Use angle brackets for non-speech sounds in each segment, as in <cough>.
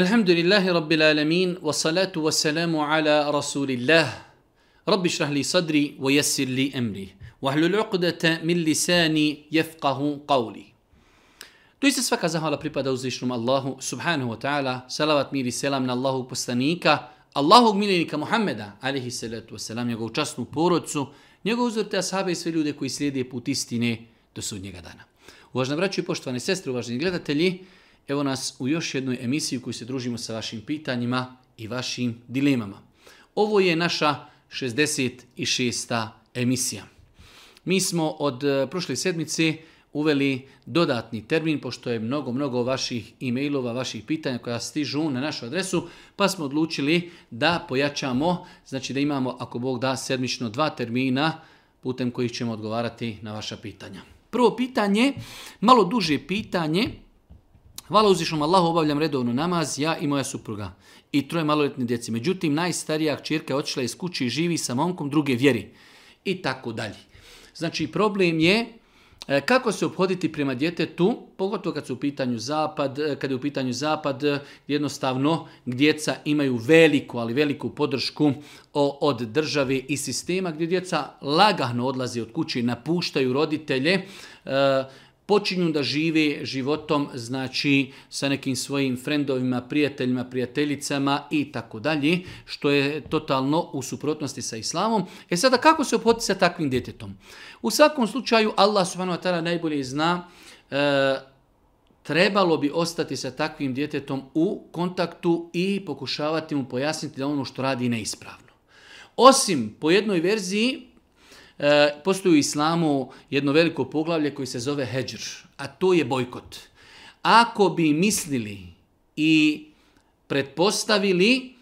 Alhamdulillahi Rabbil Alamin, wa salatu wa salamu ala Rasulillah. Rabbi šrah li sadri, wa jesir li emri. Wa hlul uqdata min lisani jefqahu qavli. To je svaka zahvala pripada uzvišnjom Allahu subhanahu wa ta'ala, salavat mir i selam na Allahu postanika, Allahog milenika Muhammeda, alihi salatu wa salam, njegovu častnu porodcu, njegovu uzvrte ashaba i sve ljude koji slijede put istine do sudnjega dana. Uvažna braću i poštovane sestre, uvažni gledatelji, Evo nas u još jednoj emisiji u kojoj se družimo sa vašim pitanjima i vašim dilemama. Ovo je naša 66. emisija. Mi smo od e, prošle sedmice uveli dodatni termin, pošto je mnogo, mnogo vaših e-mailova, vaših pitanja koja stižu na našu adresu, pa smo odlučili da pojačamo, znači da imamo, ako Bog da, sedmično dva termina putem kojih ćemo odgovarati na vaša pitanja. Prvo pitanje, malo duže pitanje, Hvala uzvišnom Allahu, obavljam redovno namaz, ja i moja supruga i troje maloletne djeci. Međutim, najstarija čirka je otišla iz kući i živi sa momkom druge vjeri. I tako dalje. Znači, problem je e, kako se obhoditi prema djetetu, pogotovo kad, su u pitanju zapad, e, kad je u pitanju zapad, e, jednostavno djeca imaju veliku, ali veliku podršku od države i sistema gdje djeca lagahno odlaze od kući, napuštaju roditelje, počinju da žive životom, znači sa nekim svojim frendovima, prijateljima, prijateljicama i tako dalje, što je totalno u suprotnosti sa islamom. E sada kako se opoti sa takvim djetetom? U svakom slučaju Allah subhanahu wa ta'ala najbolje zna e, trebalo bi ostati sa takvim djetetom u kontaktu i pokušavati mu pojasniti da ono što radi neispravno. Osim po jednoj verziji, Eh, postoji u islamu jedno veliko poglavlje koji se zove heđr, a to je bojkot. Ako bi mislili i pretpostavili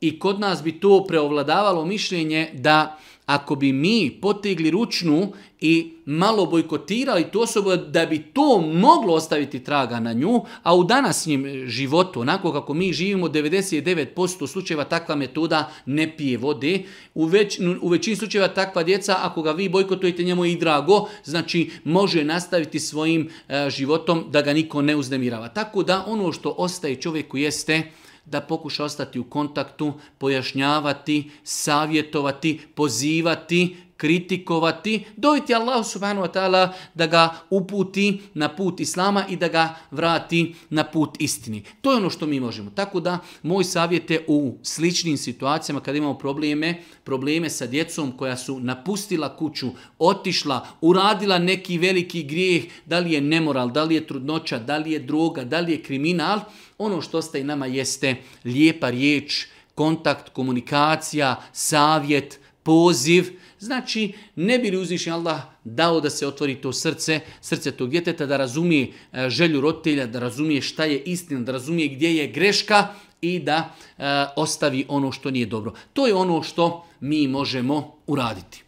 i kod nas bi to preovladavalo mišljenje da ako bi mi potegli ručnu i malo bojkotirali tu osobu da bi to moglo ostaviti traga na nju, a u današnjem e, životu, onako kako mi živimo, 99% slučajeva takva metoda ne pije vode, u, već, u većini slučajeva takva djeca, ako ga vi bojkotujete njemu i drago, znači može nastaviti svojim e, životom da ga niko ne uznemirava. Tako da ono što ostaje čovjeku jeste da pokuša ostati u kontaktu, pojašnjavati, savjetovati, pozivati, kritikovati, dojiti Allah subhanahu wa ta'ala da ga uputi na put Islama i da ga vrati na put istini. To je ono što mi možemo. Tako da, moj savjet je u sličnim situacijama kada imamo probleme, probleme sa djecom koja su napustila kuću, otišla, uradila neki veliki grijeh, da li je nemoral, da li je trudnoća, da li je droga, da li je kriminal, ono što ostaje nama jeste lijepa riječ, kontakt, komunikacija, savjet, poziv, poziv, Znači, ne bi li uzvišen Allah dao da se otvori to srce, srce tog djeteta, da razumije e, želju roditelja, da razumije šta je istina, da razumije gdje je greška i da e, ostavi ono što nije dobro. To je ono što mi možemo uraditi.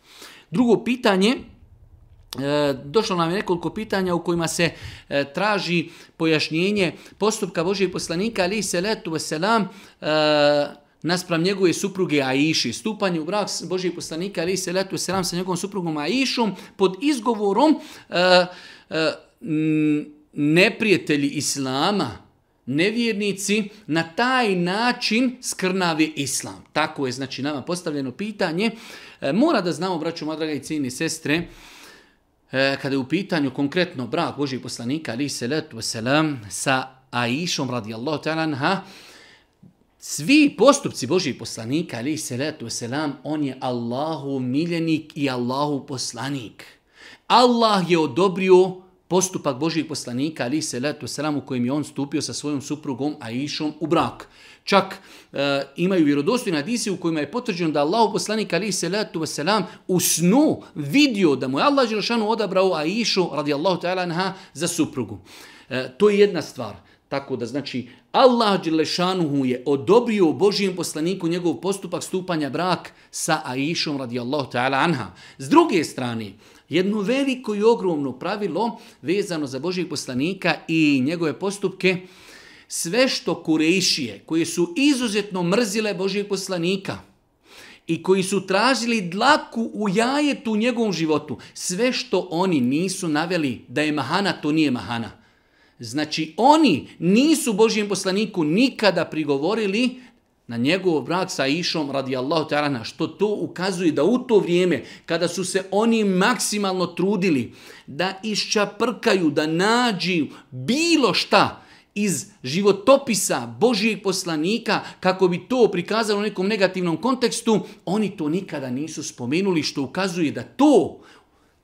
Drugo pitanje, e, došlo nam je nekoliko pitanja u kojima se e, traži pojašnjenje postupka Božije poslanika, ali se letu veselam, e, naspram njegove supruge Aiši. Stupanje u brak Božijeg poslanika Ali se letu sram sa njegovom suprugom Aišom pod izgovorom e, e, neprijatelji Islama, nevjernici, na taj način skrnavi Islam. Tako je, znači, nama postavljeno pitanje. E, mora da znamo, braću, madraga i cijine sestre, e, kada je u pitanju konkretno brak Božijeg poslanika Ali se letu sram sa Aišom radijallahu ta'ala, Svi postupci Božih poslanika, ali i salatu wasalam, on je Allahu miljenik i Allahu poslanik. Allah je odobrio postupak Božih poslanika, ali i salatu wasalam, u kojem je on stupio sa svojom suprugom Aishom u brak. Čak e, imaju vjerodostojne hadise u kojima je potvrđeno da Allahu poslanik, ali i salatu wasalam, u snu vidio da mu je Allah Đelšanu odabrao Aishu, radijallahu ta'ala, za suprugu. E, to je jedna stvar. Tako da znači Allah Đelešanuhu je odobrio Božijem poslaniku njegov postupak stupanja brak sa Aishom radijallahu ta'ala anha. S druge strane, jedno veliko i ogromno pravilo vezano za Božijeg poslanika i njegove postupke, sve što kurejšije koje su izuzetno mrzile Božijeg poslanika i koji su tražili dlaku u jajetu u njegovom životu, sve što oni nisu naveli da je mahana, to nije mahana. Znači, oni nisu Božijem poslaniku nikada prigovorili na njegov brak sa Išom radijallahu ta'ala, što to ukazuje da u to vrijeme, kada su se oni maksimalno trudili da iščaprkaju, da nađi bilo šta iz životopisa Božijeg poslanika, kako bi to prikazalo u nekom negativnom kontekstu, oni to nikada nisu spomenuli, što ukazuje da to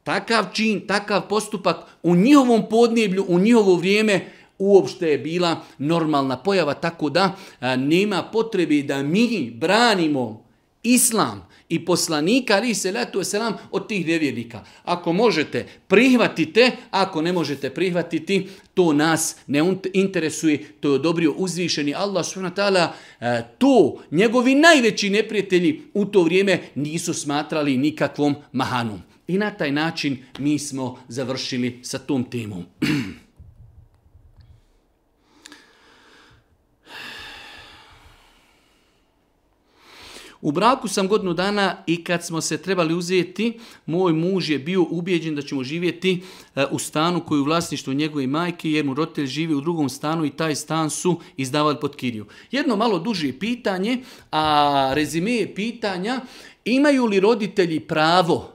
takav čin, takav postupak u njihovom podneblju, u njihovo vrijeme uopšte je bila normalna pojava, tako da a, nema potrebe da mi branimo islam i poslanika ali se letu selam od tih nevjernika. Ako možete, prihvatite, ako ne možete prihvatiti, to nas ne interesuje, to je odobrio uzvišeni Allah subhanahu taala, to njegovi najveći neprijatelji u to vrijeme nisu smatrali nikakvom mahanom. I na taj način mi smo završili sa tom temom. <clears throat> U braku sam godinu dana i kad smo se trebali uzeti, moj muž je bio ubijeđen da ćemo živjeti e, u stanu koju je vlasništvo njegove majke, jer mu roditelj živi u drugom stanu i taj stan su izdavali pod kiriju. Jedno malo duže pitanje, a rezime je pitanja, imaju li roditelji pravo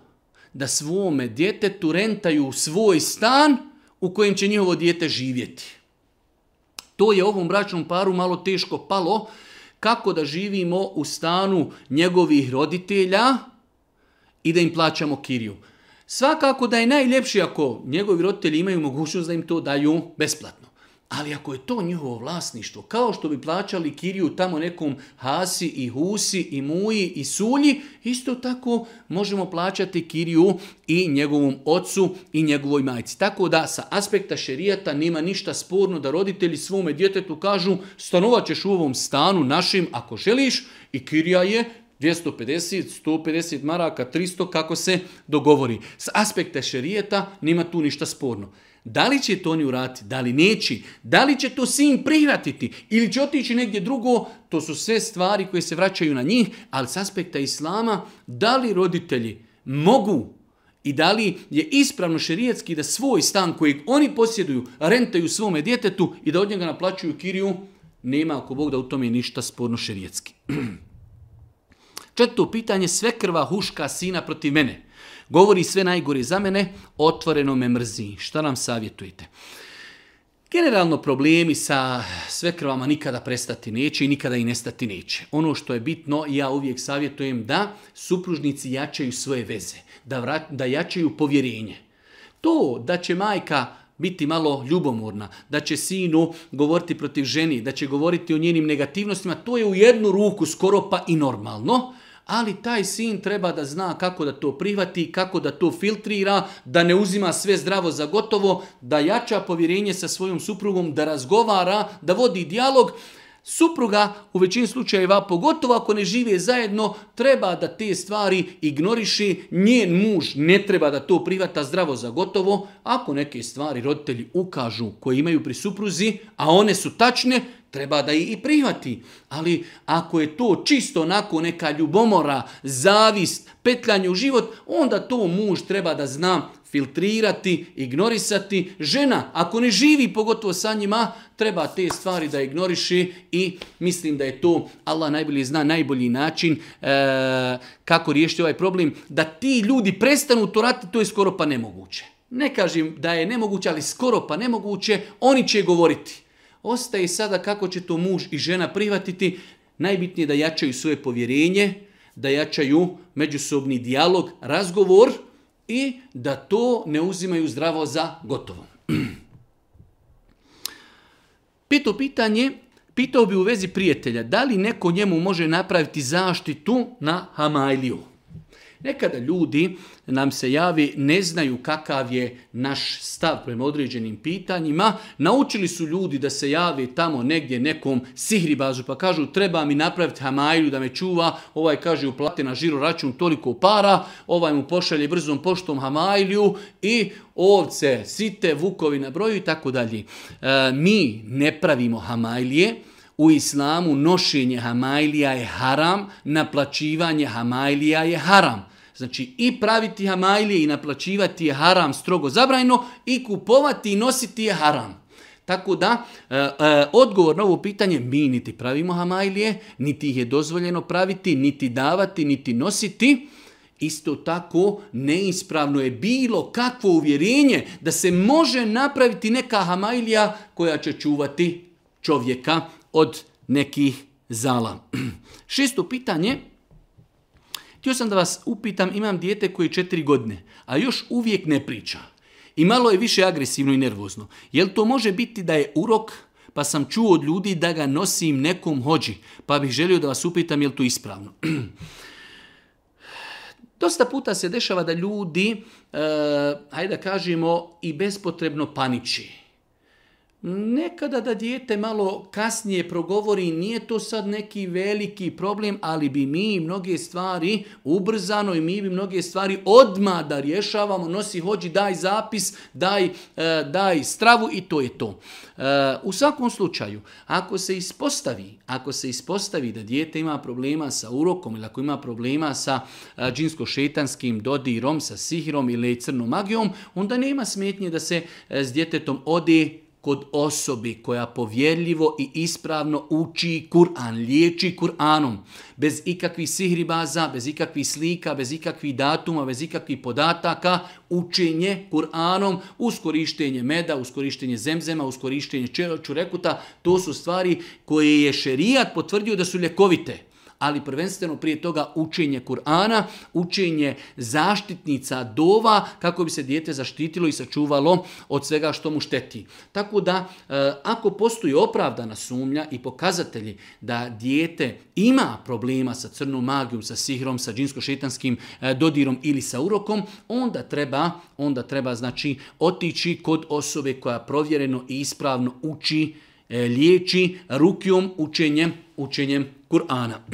da svome djetetu rentaju svoj stan u kojem će njihovo djete živjeti. To je ovom bračnom paru malo teško palo kako da živimo u stanu njegovih roditelja i da im plaćamo kiriju. Svakako da je najljepši ako njegovi roditelji imaju mogućnost da im to daju besplatno. Ali ako je to njihovo vlasništvo, kao što bi plaćali kiriju tamo nekom hasi i husi i muji i sulji, isto tako možemo plaćati kiriju i njegovom ocu i njegovoj majci. Tako da sa aspekta šerijata nema ništa sporno da roditelji svome djetetu kažu stanovat ćeš u ovom stanu našim ako želiš i kirija je 250, 150 maraka, 300 kako se dogovori. Sa aspekta šerijeta nema tu ništa sporno. Da li će to oni urati, da li neći, da li će to sin prihvatiti ili će otići negdje drugo, to su sve stvari koje se vraćaju na njih, ali s aspekta islama, da li roditelji mogu i da li je ispravno šerijetski da svoj stan koji oni posjeduju rentaju svome djetetu i da od njega naplaćuju kiriju, nema ako Bog da u tome ništa sporno šerijetski. <clears throat> Četvrto pitanje, sve krva huška sina protiv mene – govori sve najgore za mene, otvoreno me mrzi. Šta nam savjetujete? Generalno problemi sa svekrvama nikada prestati neće i nikada i nestati neće. Ono što je bitno, ja uvijek savjetujem da supružnici jačaju svoje veze, da, vrat, da jačaju povjerenje. To da će majka biti malo ljubomorna, da će sinu govoriti protiv ženi, da će govoriti o njenim negativnostima, to je u jednu ruku skoro pa i normalno, ali taj sin treba da zna kako da to prihvati, kako da to filtrira, da ne uzima sve zdravo za gotovo, da jača povjerenje sa svojom suprugom, da razgovara, da vodi dijalog. Supruga u većini slučajeva, pogotovo ako ne žive zajedno, treba da te stvari ignoriši, njen muž ne treba da to privata zdravo za gotovo. Ako neke stvari roditelji ukažu koje imaju pri supruzi, a one su tačne, treba da i prihvati. Ali ako je to čisto onako neka ljubomora, zavist, petljanje u život, onda to muž treba da zna filtrirati, ignorisati. Žena, ako ne živi pogotovo sa njima, treba te stvari da ignoriši i mislim da je to, Allah najbolji zna, najbolji način e, kako riješiti ovaj problem, da ti ljudi prestanu to rati, to je skoro pa nemoguće. Ne kažem da je nemoguće, ali skoro pa nemoguće, oni će govoriti. Ostaje sada kako će to muž i žena prihvatiti. Najbitnije je da jačaju svoje povjerenje, da jačaju međusobni dijalog, razgovor i da to ne uzimaju zdravo za gotovo. <clears throat> Peto pitanje, pitao bi u vezi prijatelja, da li neko njemu može napraviti zaštitu na Hamailiju? Nekada ljudi nam se javi, ne znaju kakav je naš stav prema određenim pitanjima. Naučili su ljudi da se jave tamo negdje nekom sihribazu pa kažu treba mi napraviti hamailu da me čuva. Ovaj kaže uplate na žiro račun toliko para, ovaj mu pošalje brzom poštom hamailu i ovce, site, vukovi na broju i tako dalje. E, mi ne pravimo hamailije. U islamu nošenje hamailija je haram, naplaćivanje hamailija je haram. Znači i praviti hamajlije i naplaćivati je haram strogo zabrajno i kupovati i nositi je haram. Tako da, e, e, odgovor na ovo pitanje, mi niti pravimo hamajlije, niti ih je dozvoljeno praviti, niti davati, niti nositi. Isto tako, neispravno je bilo kakvo uvjerenje da se može napraviti neka hamajlija koja će čuvati čovjeka od nekih zala. <clears throat> Šesto pitanje, Htio sam da vas upitam, imam dijete koji je četiri godine, a još uvijek ne priča. I malo je više agresivno i nervozno. Jel to može biti da je urok, pa sam čuo od ljudi da ga nosim nekom hođi, pa bih želio da vas upitam jel to ispravno. <clears throat> Dosta puta se dešava da ljudi, e, hajde da kažemo, i bespotrebno paniči. Nekada da dijete malo kasnije progovori, nije to sad neki veliki problem, ali bi mi mnoge stvari ubrzano i mi bi mnoge stvari odma da rješavamo, nosi hođi, daj zapis, daj, e, daj stravu i to je to. E, u svakom slučaju, ako se ispostavi, ako se ispostavi da dijete ima problema sa urokom ili ako ima problema sa e, džinsko-šetanskim dodirom, sa sihirom ili crnom magijom, onda nema smetnje da se e, s djetetom ode kod osobi koja povjerljivo i ispravno uči Kur'an, liječi Kur'anom, bez ikakvih sihribaza, bez ikakvih slika, bez ikakvih datuma, bez ikakvih podataka, učenje Kur'anom, uskorištenje meda, uskorištenje zemzema, uskorištenje čurekuta, to su stvari koje je šerijat potvrdio da su ljekovite ali prvenstveno prije toga učenje Kur'ana, učenje zaštitnica dova kako bi se dijete zaštitilo i sačuvalo od svega što mu šteti. Tako da e, ako postoji opravdana sumnja i pokazatelji da dijete ima problema sa crnom magijom, sa sihrom, sa džinsko-šetanskim e, dodirom ili sa urokom, onda treba onda treba znači otići kod osobe koja provjereno i ispravno uči E, liječi rukijom učenjem, učenjem Kur'ana. <clears throat>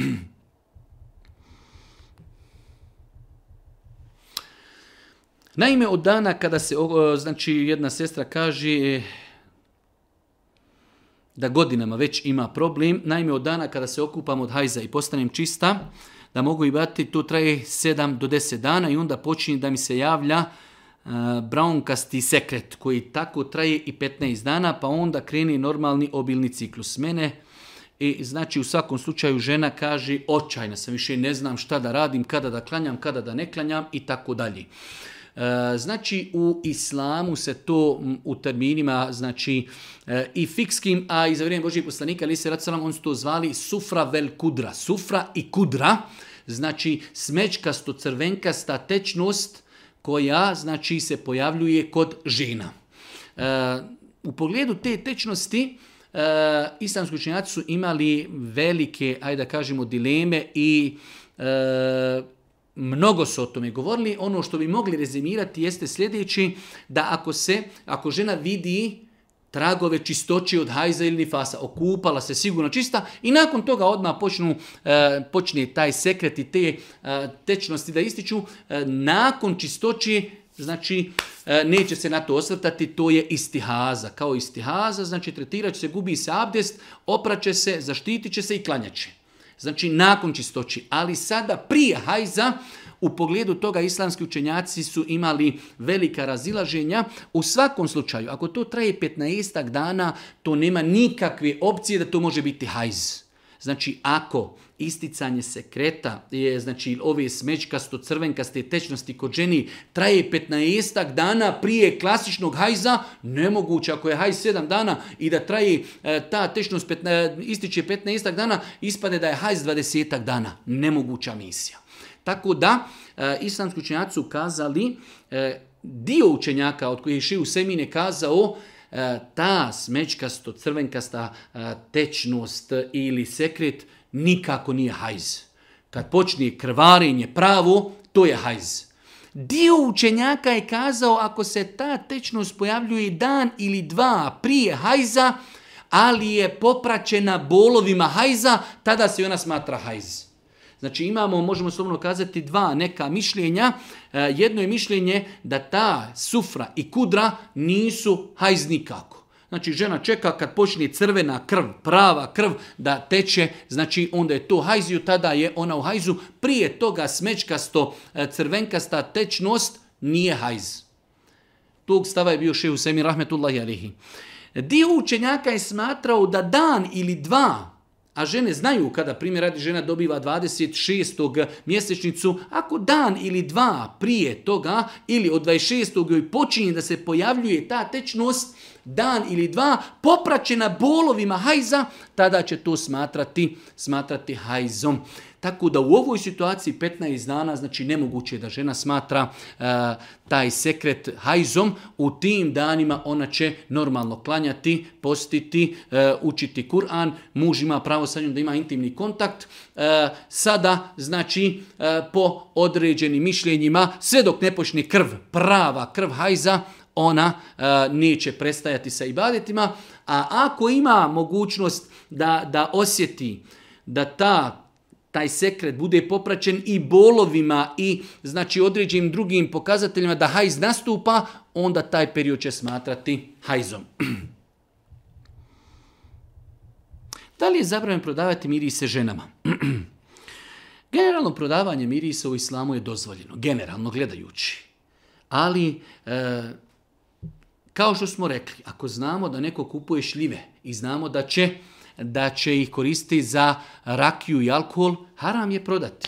Naime, od dana kada se, znači, jedna sestra kaže da godinama već ima problem, naime, od dana kada se okupam od hajza i postanem čista, da mogu i bati, to traje 7 do 10 dana i onda počinje da mi se javlja uh, Eh, braunkasti sekret koji tako traje i 15 dana, pa onda kreni normalni obilni ciklus mene. I znači u svakom slučaju žena kaže očajna sam, više ne znam šta da radim, kada da klanjam, kada da ne klanjam i tako dalje. Eh, znači u islamu se to u terminima znači eh, i fikskim, a i za vrijeme Božih poslanika, ali se racionalno oni su to zvali sufra vel kudra. Sufra i kudra, znači smečkasto, crvenkasta tečnost, koja znači se pojavljuje kod žena. E, u pogledu te tečnosti, e, islamski učinjaci su imali velike, ajde da kažemo, dileme i e, mnogo su o tome govorili. Ono što bi mogli rezimirati jeste sljedeći, da ako se ako žena vidi tragove čistoće od hajza ili nifasa, okupala se sigurno čista i nakon toga odmah počnu, e, počne taj sekret i te e, tečnosti da ističu. E, nakon čistoće, znači, e, neće se na to osvrtati, to je istihaza. Kao istihaza, znači, tretirat se, gubi se abdest, opraće se, zaštitit se i klanjaće. Znači, nakon čistoći. Ali sada prije hajza, U pogledu toga islamski učenjaci su imali velika razilaženja. U svakom slučaju, ako to traje 15 dana, to nema nikakve opcije da to može biti hajz. Znači, ako isticanje sekreta, je, znači ove smečkasto crvenkaste tečnosti kod ženi, traje 15 dana prije klasičnog hajza, nemoguće ako je hajz 7 dana i da traje e, ta tečnost 15, e, ističe 15 dana, ispade da je hajz 20 dana. Nemoguća misija. Tako da, e, islamski učenjaci su kazali, e, dio učenjaka od koje je Šiju Semine kazao, e, ta smečkasto, crvenkasta e, tečnost ili sekret nikako nije hajz. Kad počne krvarenje pravo, to je hajz. Dio učenjaka je kazao ako se ta tečnost pojavljuje dan ili dva prije hajza, ali je popraćena bolovima hajza, tada se ona smatra hajz. Uh, Znači imamo, možemo slobno kazati, dva neka mišljenja. E, jedno je mišljenje da ta sufra i kudra nisu hajz nikako. Znači žena čeka kad počne crvena krv, prava krv da teče, znači onda je to hajziju, tada je ona u hajzu. Prije toga smečkasto, e, crvenkasta tečnost nije hajz. Tog stava je bio šehu Semir Rahmetullahi Alihi. Dio učenjaka je smatrao da dan ili dva a žene znaju kada primjer radi žena dobiva 26. mjesečnicu, ako dan ili dva prije toga ili od 26. joj počinje da se pojavljuje ta tečnost, dan ili dva popraćena bolovima hajza, tada će to smatrati, smatrati hajzom. Tako da u ovoj situaciji 15 dana, znači nemoguće je da žena smatra e, taj sekret hajzom, u tim danima ona će normalno klanjati, postiti, e, učiti Kur'an, muž ima pravo sa njom da ima intimni kontakt. E, sada, znači, e, po određenim mišljenjima, sve dok ne počne krv, prava krv hajza, ona e, neće prestajati sa ibadetima, a ako ima mogućnost da, da osjeti da ta taj sekret bude popraćen i bolovima i znači određenim drugim pokazateljima da hajz nastupa, onda taj period će smatrati hajzom. <clears throat> Da li je zabraveno prodavati mirise ženama? <clears throat> Generalno prodavanje mirisa u islamu je dozvoljeno, generalno gledajući. Ali, e, kao što smo rekli, ako znamo da neko kupuje šljive i znamo da će da će ih koristiti za rakiju i alkohol, haram je prodati.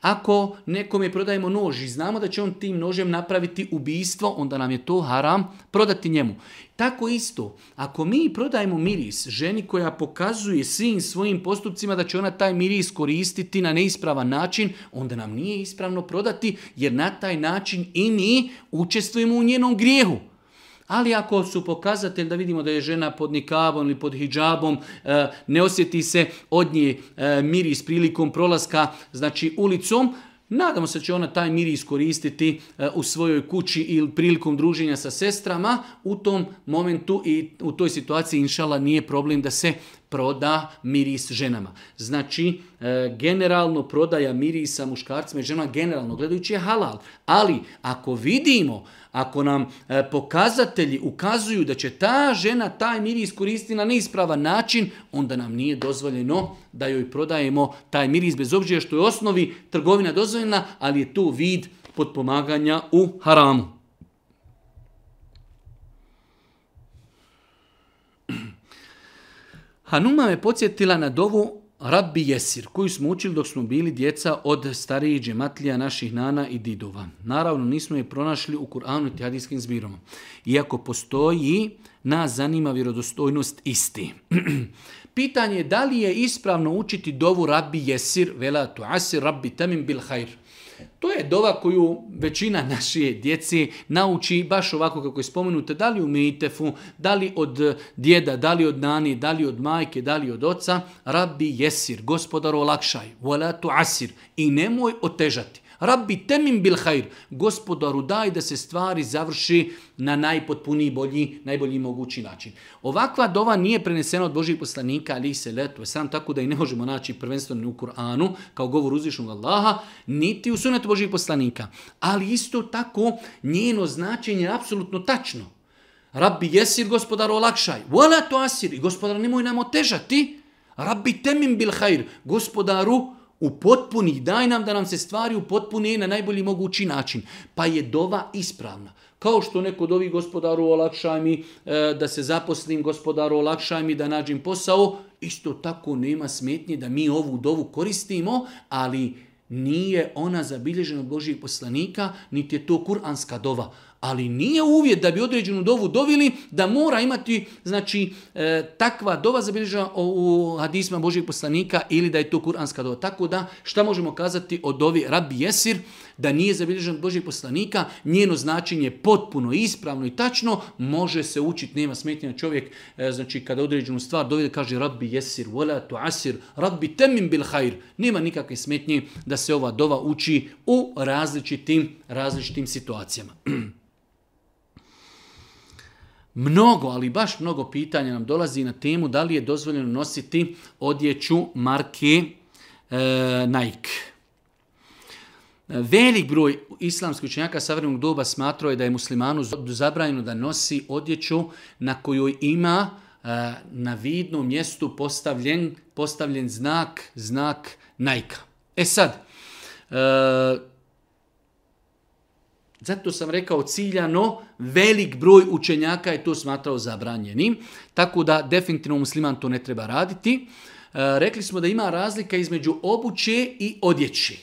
Ako nekom je prodajemo nož i znamo da će on tim nožem napraviti ubijstvo, onda nam je to haram prodati njemu. Tako isto, ako mi prodajemo miris ženi koja pokazuje svim svojim postupcima da će ona taj miris koristiti na neispravan način, onda nam nije ispravno prodati jer na taj način i mi učestvujemo u njenom grijehu. Ali ako su pokazatelj da vidimo da je žena pod nikavom ili pod hijabom, e, ne osjeti se od nje e, miris prilikom prolaska znači ulicom, nadamo se da će ona taj miris koristiti e, u svojoj kući ili prilikom druženja sa sestrama, u tom momentu i u toj situaciji inšala nije problem da se proda miris ženama. Znači, e, generalno prodaja mirisa muškarcima i ženama, generalno gledajući je halal. Ali, ako vidimo, ako nam e, pokazatelji ukazuju da će ta žena taj miris koristiti na neispravan način, onda nam nije dozvoljeno da joj prodajemo taj miris, bez obzira što je osnovi trgovina dozvoljena, ali je tu vid potpomaganja u haramu. Hanuma me podsjetila na dovu Rabbi Jesir, koju smo učili dok smo bili djeca od starijih džematlija naših nana i didova. Naravno, nismo je pronašli u Kur'anu i tihadijskim zbirom. Iako postoji, nas zanima vjerodostojnost isti. <clears throat> Pitanje je da li je ispravno učiti dovu Rabbi Jesir, vela tu asir, Rabbi tamim bil hajr. To je dova koju većina naše djeci nauči baš ovako kako je spomenuta, da li u mitefu, da li od djeda, da li od nani, da li od majke, da li od oca, rabbi jesir, gospodaru olakšaj, wala tu asir, i nemoj otežati. Rabbi temim bil hajr. Gospodaru, daj da se stvari završi na najpotpuniji bolji, najbolji mogući način. Ovakva dova nije prenesena od Božih poslanika, ali se letu. Sam tako da i ne možemo naći prvenstveno ni u Kur'anu, kao govor uzvišnog Allaha, niti u sunetu Božih poslanika. Ali isto tako, njeno značenje je apsolutno tačno. Rabbi jesir, gospodar, olakšaj. Vala to asir. I gospodar, nemoj nam otežati. Rabbi temim bil hajr. Gospodaru, olakšaj upotpuni, daj nam da nam se stvari upotpune na najbolji mogući način. Pa je dova ispravna. Kao što neko dovi gospodaru olakšaj mi e, da se zaposlim, gospodaru olakšaj mi da nađem posao, isto tako nema smetnje da mi ovu dovu koristimo, ali nije ona zabilježena od Božijeg poslanika, niti je to kuranska dova ali nije uvjet da bi određenu dovu dovili da mora imati znači e, takva dova zabilježena u hadisima Božijeg poslanika ili da je to kuranska dova. Tako da šta možemo kazati o dovi Rabbi Jesir da nije zabilježena od Božijeg poslanika, njeno značenje je potpuno ispravno i tačno, može se učiti, nema smetnja čovjek, e, znači kada određenu stvar dovi kaže Rabbi Jesir, wala tu asir, Rabbi temim bil hajr, nema nikakve smetnje da se ova dova uči u različitim različitim situacijama. <clears throat> mnogo, ali baš mnogo pitanja nam dolazi na temu da li je dozvoljeno nositi odjeću marke e, Nike. Velik broj islamskih učenjaka savrnog doba smatrao je da je muslimanu zabranjeno da nosi odjeću na kojoj ima e, na vidnom mjestu postavljen, postavljen znak, znak Nike. E sad, e, Zato sam rekao ciljano, velik broj učenjaka je to smatrao zabranjenim, tako da definitivno musliman to ne treba raditi. E, rekli smo da ima razlika između obuće i odjeće.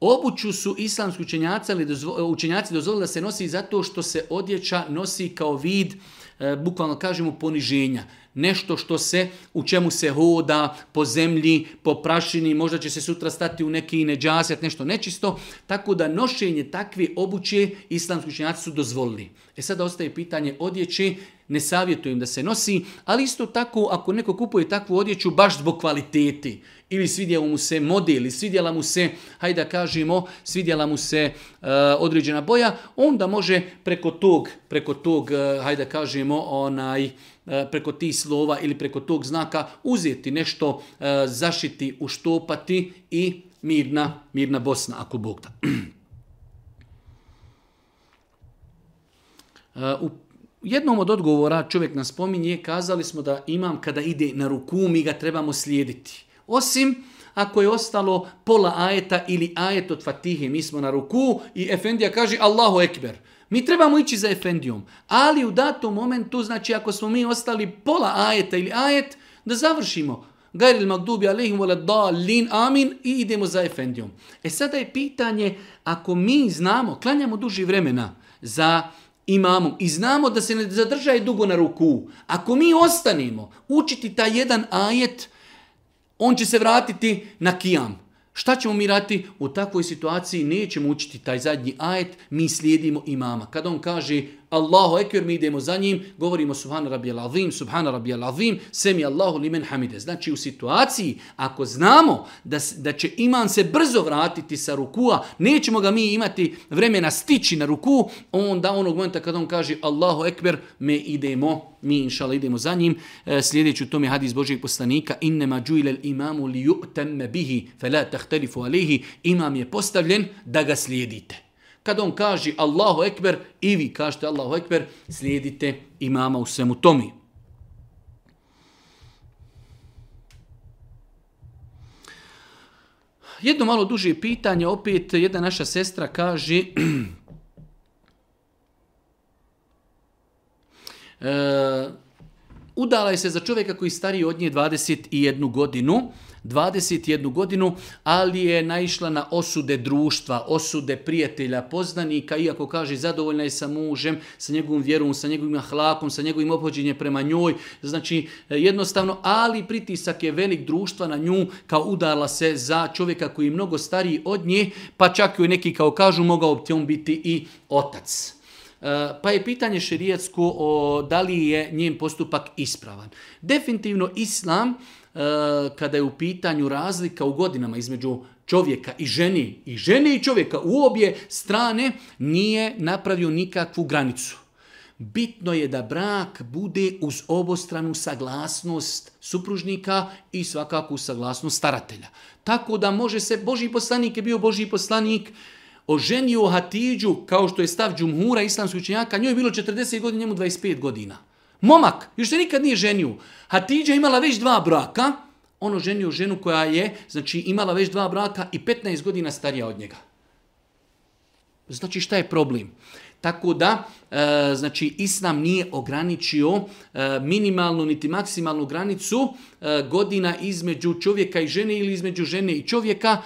Obuću su islamski učenjaci, ali dozvo, e, učenjaci dozvolili da se nosi zato što se odjeća nosi kao vid, e, bukvalno kažemo, poniženja nešto što se, u čemu se hoda po zemlji, po prašini, možda će se sutra stati u neki neđasjat, nešto nečisto, tako da nošenje takve obuće islamski učenjaci su dozvolili. E sada ostaje pitanje odjeće, ne savjetujem da se nosi, ali isto tako ako neko kupuje takvu odjeću baš zbog kvaliteti ili svidjela mu se model, svidjela mu se, hajde da kažemo, svidjela mu se e, određena boja, onda može preko tog, preko tog, e, hajde da kažemo, onaj, e, E, preko ti slova ili preko tog znaka uzeti nešto, e, zašiti, uštopati i mirna, mirna Bosna, ako Bog da. <clears throat> E, u jednom od odgovora čovjek nas spominje, kazali smo da imam kada ide na ruku, mi ga trebamo slijediti. Osim ako je ostalo pola ajeta ili ajet od fatihe, mi smo na ruku i Efendija kaže Allahu Ekber. Allahu Ekber. Mi trebamo ići za Efendijom, ali u datom momentu, znači ako smo mi ostali pola ajeta ili ajet, da završimo. Gajril magdubi alihim vola da lin amin i idemo za Efendijom. E sada je pitanje, ako mi znamo, klanjamo duži vremena za imamu i znamo da se ne zadržaje dugo na ruku, ako mi ostanemo učiti taj jedan ajet, on će se vratiti na kijam. Šta ćemo mi raditi? U takvoj situaciji nećemo učiti taj zadnji ajet, mi slijedimo imama. Kada on kaže Allahu ekber, mi idemo za njim, govorimo subhana rabija lazim, subhana rabija lazim, semi Allahu li men hamide. Znači u situaciji, ako znamo da, da će iman se brzo vratiti sa rukua, nećemo ga mi imati vremena stići na ruku, onda onog momenta kad on kaže Allahu ekber, me idemo mi inšala idemo za njim. E, sljedeći u tom je hadis Božijeg poslanika innema džujlel imamu li ju'temme bihi fe la tahtelifu alihi imam je postavljen da ga slijedite. Kad on kaže Allahu Ekber i vi kažete Allahu Ekber, slijedite imama u svemu tomi. Jedno malo duže pitanje, opet jedna naša sestra kaže <clears throat> e, Udala je se za čovjeka koji je stariji od nje 21 godinu, 21 godinu, ali je naišla na osude društva, osude prijatelja, poznanika, iako kaže zadovoljna je sa mužem, sa njegovom vjerom, sa njegovim ahlakom, sa njegovim opođenjem prema njoj, znači e, jednostavno, ali pritisak je velik društva na nju kao udala se za čovjeka koji je mnogo stariji od nje, pa čak i neki kao kažu mogao bi on biti i otac. E, pa je pitanje šerijatsko o da li je njen postupak ispravan. Definitivno islam e, kada je u pitanju razlika u godinama između čovjeka i ženi i žene i čovjeka u obje strane nije napravio nikakvu granicu. Bitno je da brak bude uz obostranu saglasnost supružnika i svakako saglasnost staratelja. Tako da može se, Boži poslanik je bio Boži poslanik, uh, oženio Hatidžu, kao što je stav Džumhura, islamskog učenjaka, njoj je bilo 40 godina, njemu 25 godina. Momak, još se nikad nije ženio. Hatidža imala već dva braka, on oženio ženu koja je, znači imala već dva braka i 15 godina starija od njega. Znači šta je problem? Tako da, e, znači, Islam nije ograničio e, minimalnu niti maksimalnu granicu e, godina između čovjeka i žene ili između žene i čovjeka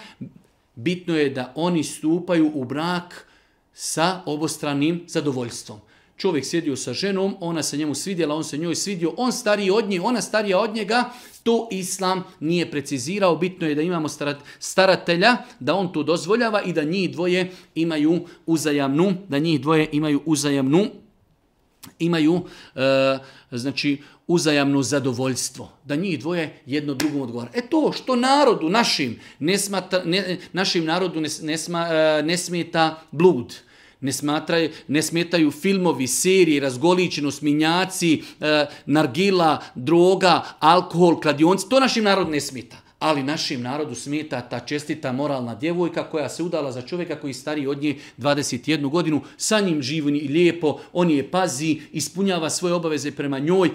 bitno je da oni stupaju u brak sa obostranim zadovoljstvom. Čovjek sjedio sa ženom, ona se njemu svidjela, on se njoj svidio, on stariji od nje, ona starija od njega, to islam nije precizirao. Bitno je da imamo staratelja, da on to dozvoljava i da njih dvoje imaju uzajamnu, da njih dvoje imaju uzajamnu imaju e, znači uzajamno zadovoljstvo da njih dvoje jedno drugom odgovara e to što narodu našim ne smata, ne, našim narodu ne ne, sma, e, ne smeta blud ne smatraju ne smetaju filmovi serije razgoličeno sminjaci e, nargila droga alkohol kladionice to našim narod ne smeta ali našem narodu smeta ta čestita moralna djevojka koja se udala za čovjeka koji je stariji od nje 21 godinu, sa njim živi lijepo, on je pazi, ispunjava svoje obaveze prema njoj.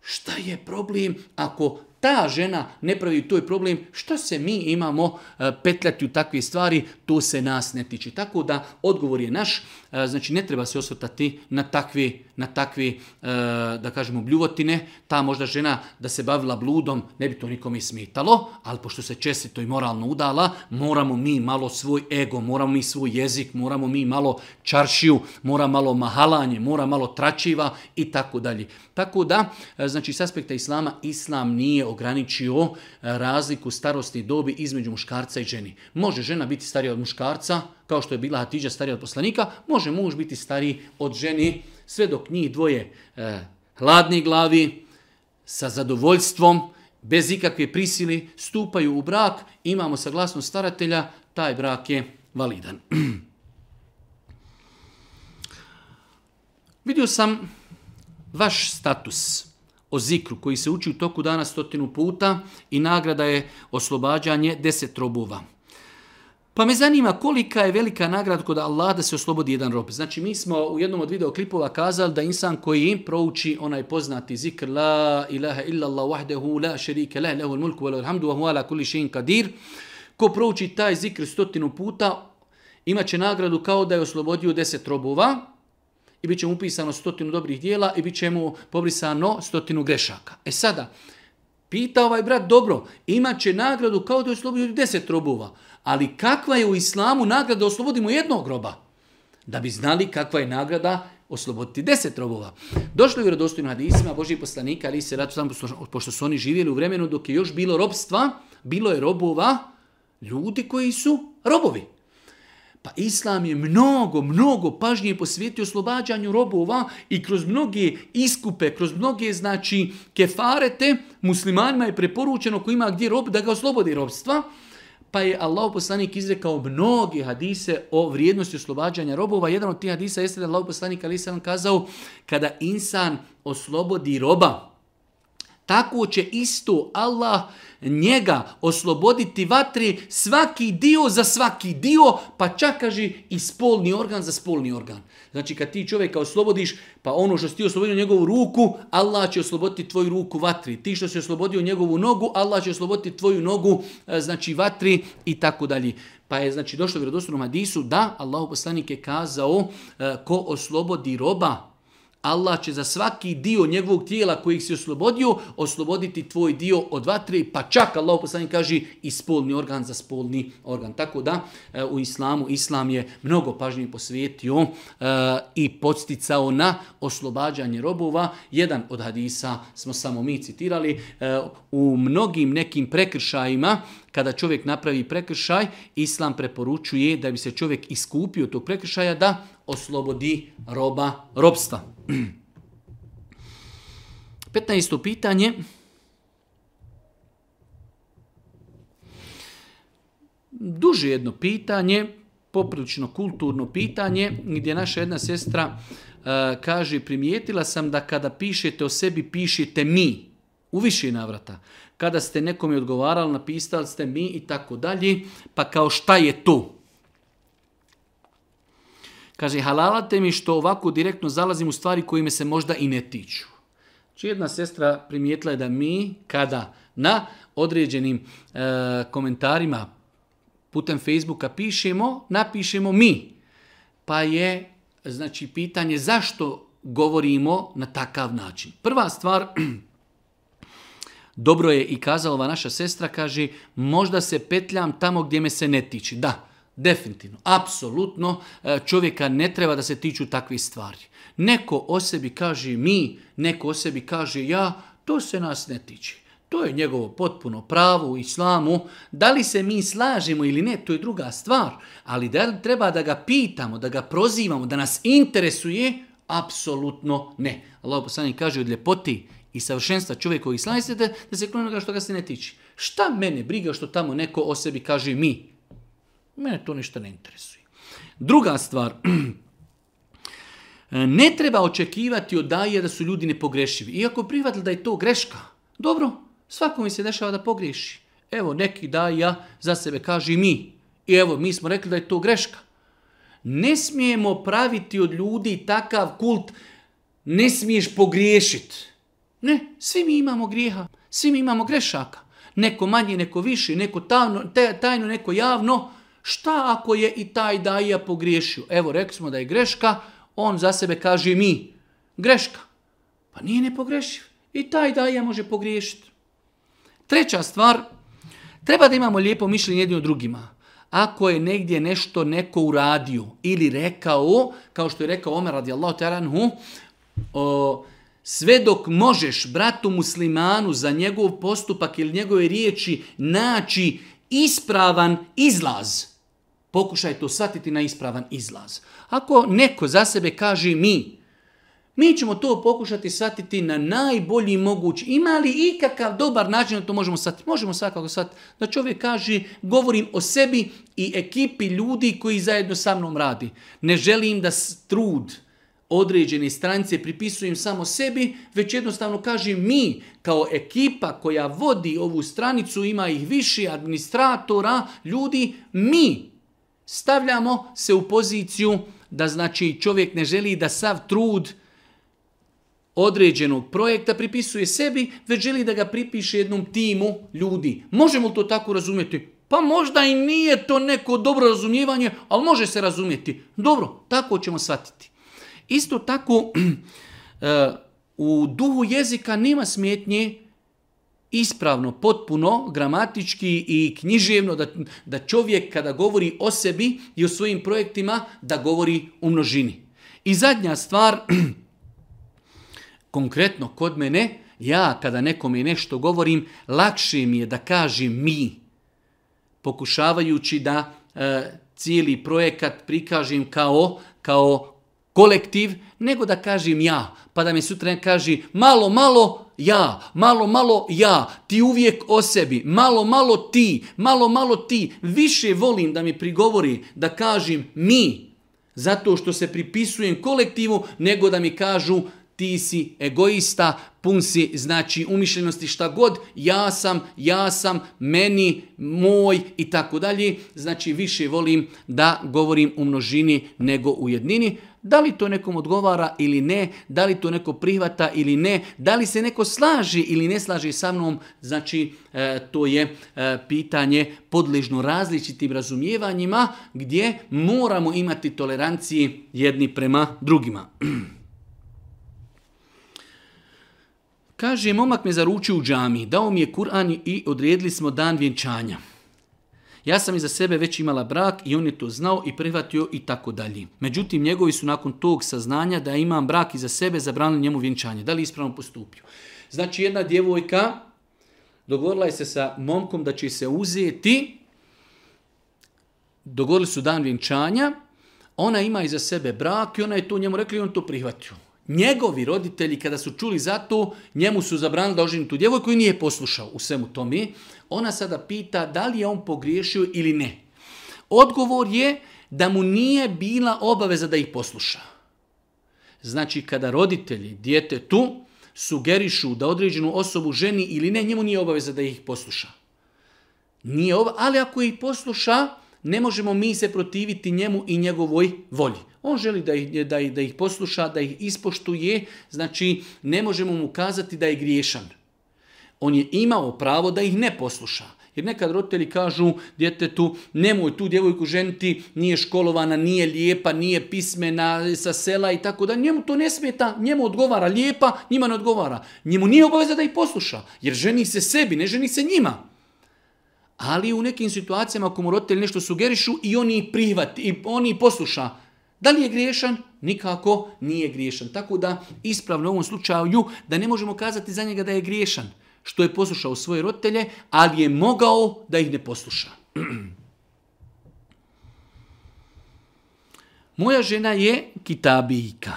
Šta je problem ako ta žena ne pravi toj problem? Šta se mi imamo e, petljati u takve stvari? To se nas ne tiče. Tako da odgovor je naš, e, znači ne treba se osvrtati na takve stvari na takvi, e, da kažemo, bljuvotine, ta možda žena da se bavila bludom, ne bi to nikom i smetalo, ali pošto se čestito i moralno udala, moramo mi malo svoj ego, moramo mi svoj jezik, moramo mi malo čaršiju, mora malo mahalanje, mora malo tračiva i tako dalje. Tako da, e, znači, s aspekta islama, islam nije ograničio e, razliku starosti dobi između muškarca i ženi. Može žena biti starija od muškarca, kao što je bila Hatidža starija od poslanika, može muž biti stariji od ženi, sve dok njih dvoje e, hladni glavi, sa zadovoljstvom, bez ikakve prisili, stupaju u brak, imamo saglasnost staratelja, taj brak je validan. <clears throat> Vidio sam vaš status o zikru koji se uči u toku dana stotinu puta i nagrada je oslobađanje deset robova. Pa me zanima kolika je velika nagrada kod Allah da se oslobodi jedan rob. Znači mi smo u jednom od videoklipova kazali da insan koji im prouči onaj poznati zikr La ilaha illallah wahdehu la šerike la lehu mulku velo alhamdu wa hu ala kulli šein kadir. Ko prouči taj zikr stotinu puta imaće nagradu kao da je oslobodio deset robova i bit će mu upisano stotinu dobrih dijela i bit će mu pobrisano stotinu grešaka. E sada, Pita ovaj brat, dobro, imat će nagradu kao da oslobodimo deset robova, ali kakva je u islamu nagrada da oslobodimo jednog groba? Da bi znali kakva je nagrada osloboditi deset robova. Došlo je vjerodostojno hadisima Božih poslanika, ali se ratu sam, pošto su oni živjeli u vremenu dok je još bilo robstva, bilo je robova ljudi koji su robovi. Pa islam je mnogo, mnogo pažnije posvijetio oslobađanju robova i kroz mnoge iskupe, kroz mnoge, znači, kefarete, muslimanima je preporučeno ko ima gdje rob, da ga oslobodi robstva, pa je Allah poslanik izrekao mnoge hadise o vrijednosti oslobađanja robova. Jedan od tih hadisa jeste da je Allah poslanik Ali Isan kazao, kada insan oslobodi roba, Tako će isto Allah njega osloboditi vatri svaki dio za svaki dio, pa čak kaže i spolni organ za spolni organ. Znači kad ti čovjeka oslobodiš, pa ono što si ti oslobodio njegovu ruku, Allah će osloboditi tvoju ruku vatri. Ti što si oslobodio njegovu nogu, Allah će osloboditi tvoju nogu, e, znači vatri i tako dalje. Pa je znači došlo vjerodostavno Madisu da Allah poslanik je kazao e, ko oslobodi roba Allah će za svaki dio njegovog tijela kojih si oslobodio, osloboditi tvoj dio od vatre, pa čak Allah poslani kaže i spolni organ za spolni organ. Tako da e, u islamu, islam je mnogo pažnije posvetio e, i podsticao na oslobađanje robova. Jedan od hadisa smo samo mi citirali, e, u mnogim nekim prekršajima, kada čovjek napravi prekršaj, islam preporučuje da bi se čovjek iskupio tog prekršaja da oslobodi roba robstva. 15. <clears throat> pitanje. Duže jedno pitanje, poprilično kulturno pitanje, gdje naša jedna sestra uh, kaže, primijetila sam da kada pišete o sebi, pišete mi, u više navrata kada ste nekom je odgovarali, napisali ste mi i tako dalje, pa kao šta je to? Kaže, halalate mi što ovako direktno zalazim u stvari koje me se možda i ne tiču. Či znači, jedna sestra primijetila je da mi, kada na određenim e, komentarima putem Facebooka pišemo, napišemo mi. Pa je, znači, pitanje zašto govorimo na takav način. Prva stvar, <clears throat> Dobro je i kazala naša sestra, kaže, možda se petljam tamo gdje me se ne tiči. Da, definitivno, apsolutno, e, čovjeka ne treba da se tiču takvi stvari. Neko o sebi kaže mi, neko o sebi kaže ja, to se nas ne tiči. To je njegovo potpuno pravo u islamu. Da li se mi slažemo ili ne, to je druga stvar. Ali da li treba da ga pitamo, da ga prozivamo, da nas interesuje, apsolutno ne. Allah poslani kaže od ljepoti, i savršenstva čovjekovih slavnosti da, da se klonimo ga što ga se ne tiči. Šta mene briga što tamo neko o sebi kaže mi? Mene to ništa ne interesuje. Druga stvar, <clears throat> ne treba očekivati od daje da su ljudi nepogrešivi. Iako prihvatili da je to greška, dobro, svako mi se dešava da pogriješi. Evo, neki daja za sebe kaže mi. I evo, mi smo rekli da je to greška. Ne smijemo praviti od ljudi takav kult, ne smiješ pogriješiti. Ne, svi mi imamo grijeha, svi mi imamo grešaka. Neko manje, neko više, neko tajno, tajno, neko javno. Šta ako je i taj daija pogriješio? Evo, rekli smo da je greška, on za sebe kaže mi. Greška. Pa nije nepogrešiv. I taj daija može pogriješiti. Treća stvar, treba da imamo lijepo mišljenje jedni o drugima. Ako je negdje nešto neko uradio ili rekao, kao što je rekao Omer radijallahu ta'ala anhu, uh, sve dok možeš bratu muslimanu za njegov postupak ili njegove riječi naći ispravan izlaz, pokušaj to shvatiti na ispravan izlaz. Ako neko za sebe kaže mi, mi ćemo to pokušati shvatiti na najbolji mogući. Ima li ikakav dobar način da to možemo shvatiti? Možemo svakako shvatiti da čovjek kaže, govorim o sebi i ekipi ljudi koji zajedno sa mnom radi. Ne želim da trud, određene stranice pripisujem samo sebi, već jednostavno kažem mi kao ekipa koja vodi ovu stranicu, ima ih više administratora, ljudi, mi stavljamo se u poziciju da znači čovjek ne želi da sav trud određenog projekta pripisuje sebi, već želi da ga pripiše jednom timu ljudi. Možemo to tako razumjeti? Pa možda i nije to neko dobro razumijevanje, ali može se razumjeti. Dobro, tako ćemo shvatiti. Isto tako, <clears throat> eh, u duhu jezika nema smjetnje ispravno, potpuno, gramatički i književno, da, da čovjek kada govori o sebi i o svojim projektima, da govori u množini. I zadnja stvar, <clears throat> konkretno kod mene, ja kada nekome nešto govorim, lakše mi je da kažem mi, pokušavajući da e, cijeli projekat prikažem kao, kao kolektiv, nego da kažem ja, pa da mi sutra ne kaži malo, malo, ja, malo, malo, ja, ti uvijek o sebi, malo, malo, ti, malo, malo, ti. Više volim da mi prigovori da kažem mi, zato što se pripisujem kolektivu, nego da mi kažu ti si egoista, pun si, znači umišljenosti šta god, ja sam, ja sam, meni, moj i tako dalje. Znači više volim da govorim u množini nego u jednini. Da li to nekom odgovara ili ne, da li to neko prihvata ili ne, da li se neko slaži ili ne slaži sa mnom, znači e, to je e, pitanje podležno različitim razumijevanjima gdje moramo imati toleranciji jedni prema drugima. <clears throat> Kaže, momak me zaručio u džami, dao mi je Kur'an i odredili smo dan vjenčanja. Ja sam iza sebe već imala brak i on je to znao i prihvatio i tako dalje. Međutim, njegovi su nakon tog saznanja da imam brak iza sebe zabranili njemu vjenčanje. Da li ispravno postupio? Znači, jedna djevojka dogovorila je se sa momkom da će se uzeti. Dogovorili su dan vjenčanja. Ona ima iza sebe brak i ona je to njemu rekla i on to prihvatio. Njegovi roditelji, kada su čuli za to, njemu su zabranili da oženi tu djevojku i nije poslušao u svemu tome. Ona sada pita da li je on pogriješio ili ne. Odgovor je da mu nije bila obaveza da ih posluša. Znači, kada roditelji djete tu sugerišu da određenu osobu ženi ili ne, njemu nije obaveza da ih posluša. Nije ob... Ali ako ih posluša, ne možemo mi se protiviti njemu i njegovoj volji. On želi da ih, da, da ih posluša, da ih ispoštuje, znači ne možemo mu kazati da je griješan. On je imao pravo da ih ne posluša. Jer nekad roditelji kažu djetetu, nemoj tu djevojku ženiti, nije školovana, nije lijepa, nije pismena sa sela i tako da. Njemu to ne smeta, njemu odgovara lijepa, njima ne odgovara. Njemu nije obaveza da ih posluša, jer ženi se sebi, ne ženi se njima. Ali u nekim situacijama ako mu roditelji nešto sugerišu i oni ih prihvati, i oni ih poslušaju, Da li je griješan? Nikako nije griješan. Tako da ispravno u ovom slučaju da ne možemo kazati za njega da je griješan, što je poslušao svoje roditelje, ali je mogao da ih ne posluša. <clears throat> Moja žena je kitabijka.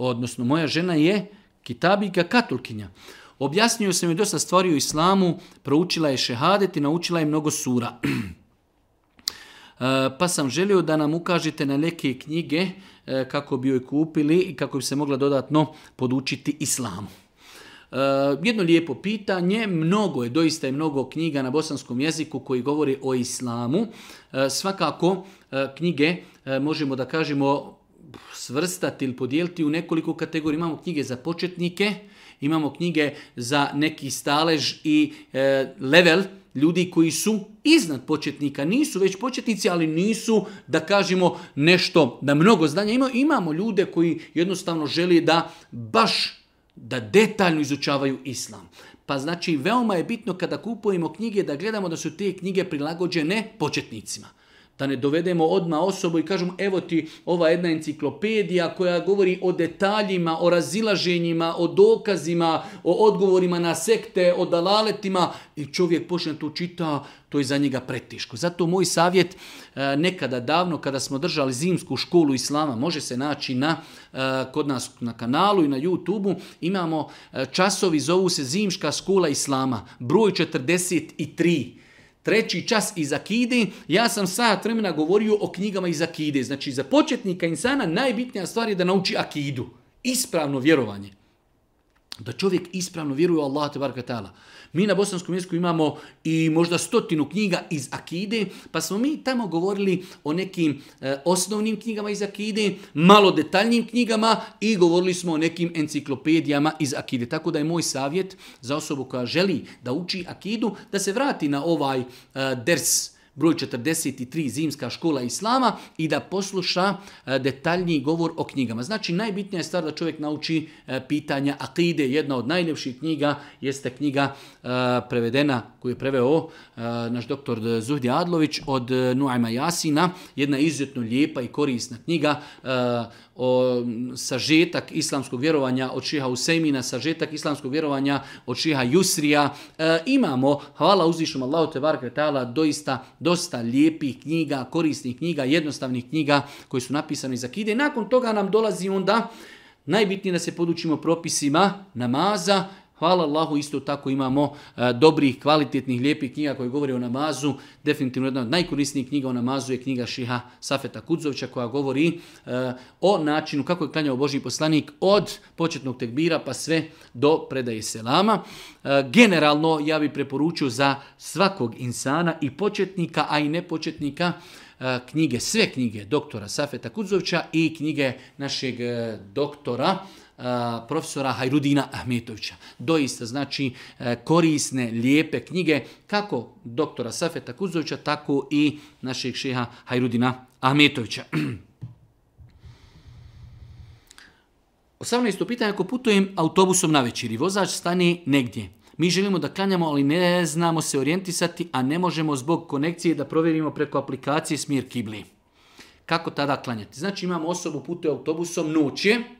Odnosno, moja žena je kitabijka katolkinja. Objasnio sam joj dosta stvari u islamu, proučila je šehadet i naučila je mnogo sura. <clears throat> E, pa sam želio da nam ukažete na neke knjige e, kako bi joj kupili i kako bi se mogla dodatno podučiti islamu. E, jedno lijepo pitanje, mnogo je, doista je mnogo knjiga na bosanskom jeziku koji govori o islamu. Svakako knjige možemo da kažemo svrstati ili podijeliti u nekoliko kategorija. Imamo knjige za početnike, imamo knjige za neki stalež i level, ljudi koji su iznad početnika, nisu već početnici, ali nisu, da kažemo, nešto, da mnogo znanja imaju. Imamo ljude koji jednostavno želi da baš, da detaljno izučavaju islam. Pa znači, veoma je bitno kada kupujemo knjige da gledamo da su te knjige prilagođene početnicima da ne dovedemo odma osobu i kažemo evo ti ova jedna enciklopedija koja govori o detaljima, o razilaženjima, o dokazima, o odgovorima na sekte, o dalaletima i čovjek počne tu čita, to je za njega pretiško. Zato moj savjet e, nekada davno kada smo držali zimsku školu islama, može se naći na, e, kod nas na kanalu i na YouTube-u, imamo e, časovi, zovu se zimska škola islama, broj 43 godina treći čas iz akide, ja sam sad vremena govorio o knjigama iz akide. Znači, za početnika insana najbitnija stvar je da nauči akidu. Ispravno vjerovanje. Da čovjek ispravno vjeruje u Allah, tebara katala. Ta Mi na bosanskom jeziku imamo i možda stotinu knjiga iz Akide, pa smo mi tamo govorili o nekim e, osnovnim knjigama iz Akide, malo detaljnim knjigama i govorili smo o nekim enciklopedijama iz Akide. Tako da je moj savjet za osobu koja želi da uči Akidu da se vrati na ovaj e, ders knjiga broj 43 zimska škola islama i da posluša e, detaljni govor o knjigama. Znači, najbitnija je stvar da čovjek nauči e, pitanja akide. Jedna od najljepših knjiga jeste knjiga e, prevedena, koju je preveo naš doktor Zuhdi Adlović od Nuajma Jasina. Jedna izuzetno lijepa i korisna knjiga o, sažetak islamskog vjerovanja od šiha Usejmina, sažetak islamskog vjerovanja od šiha Jusrija. E, imamo, hvala uzvišom Allahu Tebar Kretala, doista dosta lijepih knjiga, korisnih knjiga, jednostavnih knjiga koji su napisane iz Akide. Nakon toga nam dolazi onda najbitnije da se podučimo propisima namaza, Hvala Allahu, isto tako imamo e, dobrih, kvalitetnih, lijepih knjiga koje govori o namazu. Definitivno jedna od najkorisnijih knjiga o namazu je knjiga Šiha Safeta Kudzovića koja govori e, o načinu kako je klanjao Boži poslanik od početnog tekbira pa sve do predaje selama. E, generalno ja bih preporučio za svakog insana i početnika, a i nepočetnika knjige, sve knjige doktora Safeta Kudzovića i knjige našeg doktora Kudzovića Eh, profesora Hajrudina Ahmetovića. Doista, znači, eh, korisne, lijepe knjige, kako doktora Safeta Kuzovića, tako i našeg šeha Hajrudina Ahmetovića. 18. <clears throat> pitanje, ako putujem autobusom na večeri, vozač stane negdje. Mi želimo da klanjamo, ali ne znamo se orijentisati, a ne možemo zbog konekcije da provjerimo preko aplikacije Smir Kibli. Kako tada klanjati? Znači imamo osobu putuje autobusom noć je,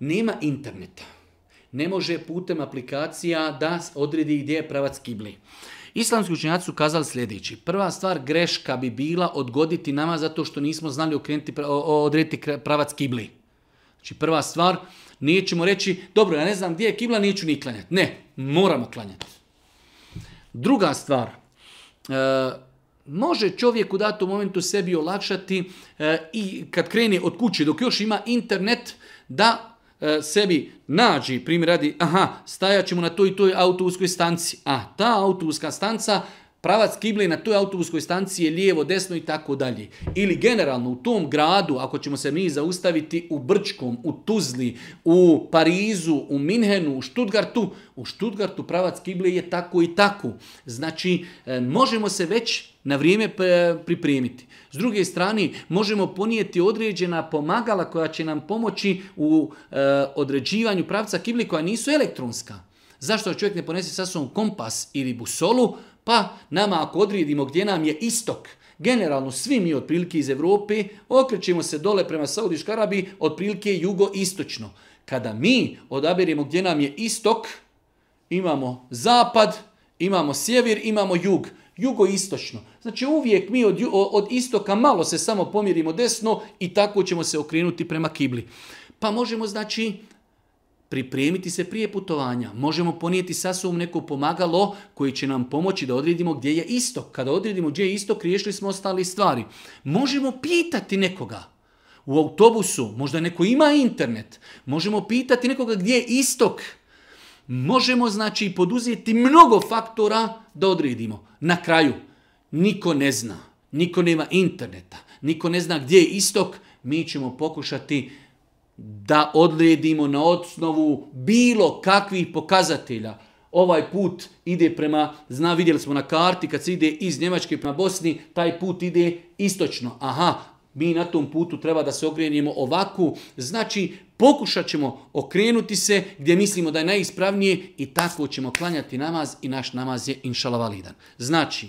nema interneta. Ne može putem aplikacija da odredi gdje je pravac kibli. Islamski učinjaci su kazali sljedeći. Prva stvar greška bi bila odgoditi nama zato što nismo znali okrenuti, odrediti pravac kibli. Znači prva stvar, nećemo reći, dobro, ja ne znam gdje je kibla, neću ni klanjati. Ne, moramo klanjati. Druga stvar, e, može čovjek u datom momentu sebi olakšati e, i kad krene od kuće, dok još ima internet, da E, sebi nađi, primjer radi, aha, stajaćemo na toj i toj autobuskoj stanci, a ta autobuska stanca, pravac kibli na toj autobuskoj stanci je lijevo, desno i tako dalje. Ili generalno u tom gradu, ako ćemo se mi zaustaviti u Brčkom, u Tuzli, u Parizu, u Minhenu, u Štutgartu, u Štutgartu pravac kibli je tako i tako. Znači, e, možemo se već na vrijeme pa, eh, pripremiti. S druge strane, možemo ponijeti određena pomagala koja će nam pomoći u e, određivanju pravca kibli koja nisu elektronska. Zašto čovjek ne ponese sa svom kompas ili busolu? Pa nama ako odredimo gdje nam je istok, generalno svi mi otprilike iz Evrope okrećemo se dole prema Saudijsku Arabiji otprilike jugoistočno. Kada mi odabirimo gdje nam je istok, imamo zapad, imamo sjever, imamo jug jugoistočno. Znači uvijek mi od, od istoka malo se samo pomirimo desno i tako ćemo se okrenuti prema kibli. Pa možemo znači pripremiti se prije putovanja. Možemo ponijeti sasvom neko pomagalo koji će nam pomoći da odredimo gdje je istok. Kada odredimo gdje je istok, riješili smo ostali stvari. Možemo pitati nekoga u autobusu, možda neko ima internet. Možemo pitati nekoga gdje je istok. Istok možemo znači poduzeti mnogo faktora da odredimo. Na kraju, niko ne zna, niko nema interneta, niko ne zna gdje je istok, mi ćemo pokušati da odredimo na osnovu bilo kakvih pokazatelja. Ovaj put ide prema, zna, vidjeli smo na karti, kad se ide iz Njemačke prema Bosni, taj put ide istočno. Aha, mi na tom putu treba da se ogrenjemo ovaku. Znači, pokušat ćemo okrenuti se gdje mislimo da je najispravnije i tako ćemo klanjati namaz i naš namaz je inšala validan. Znači,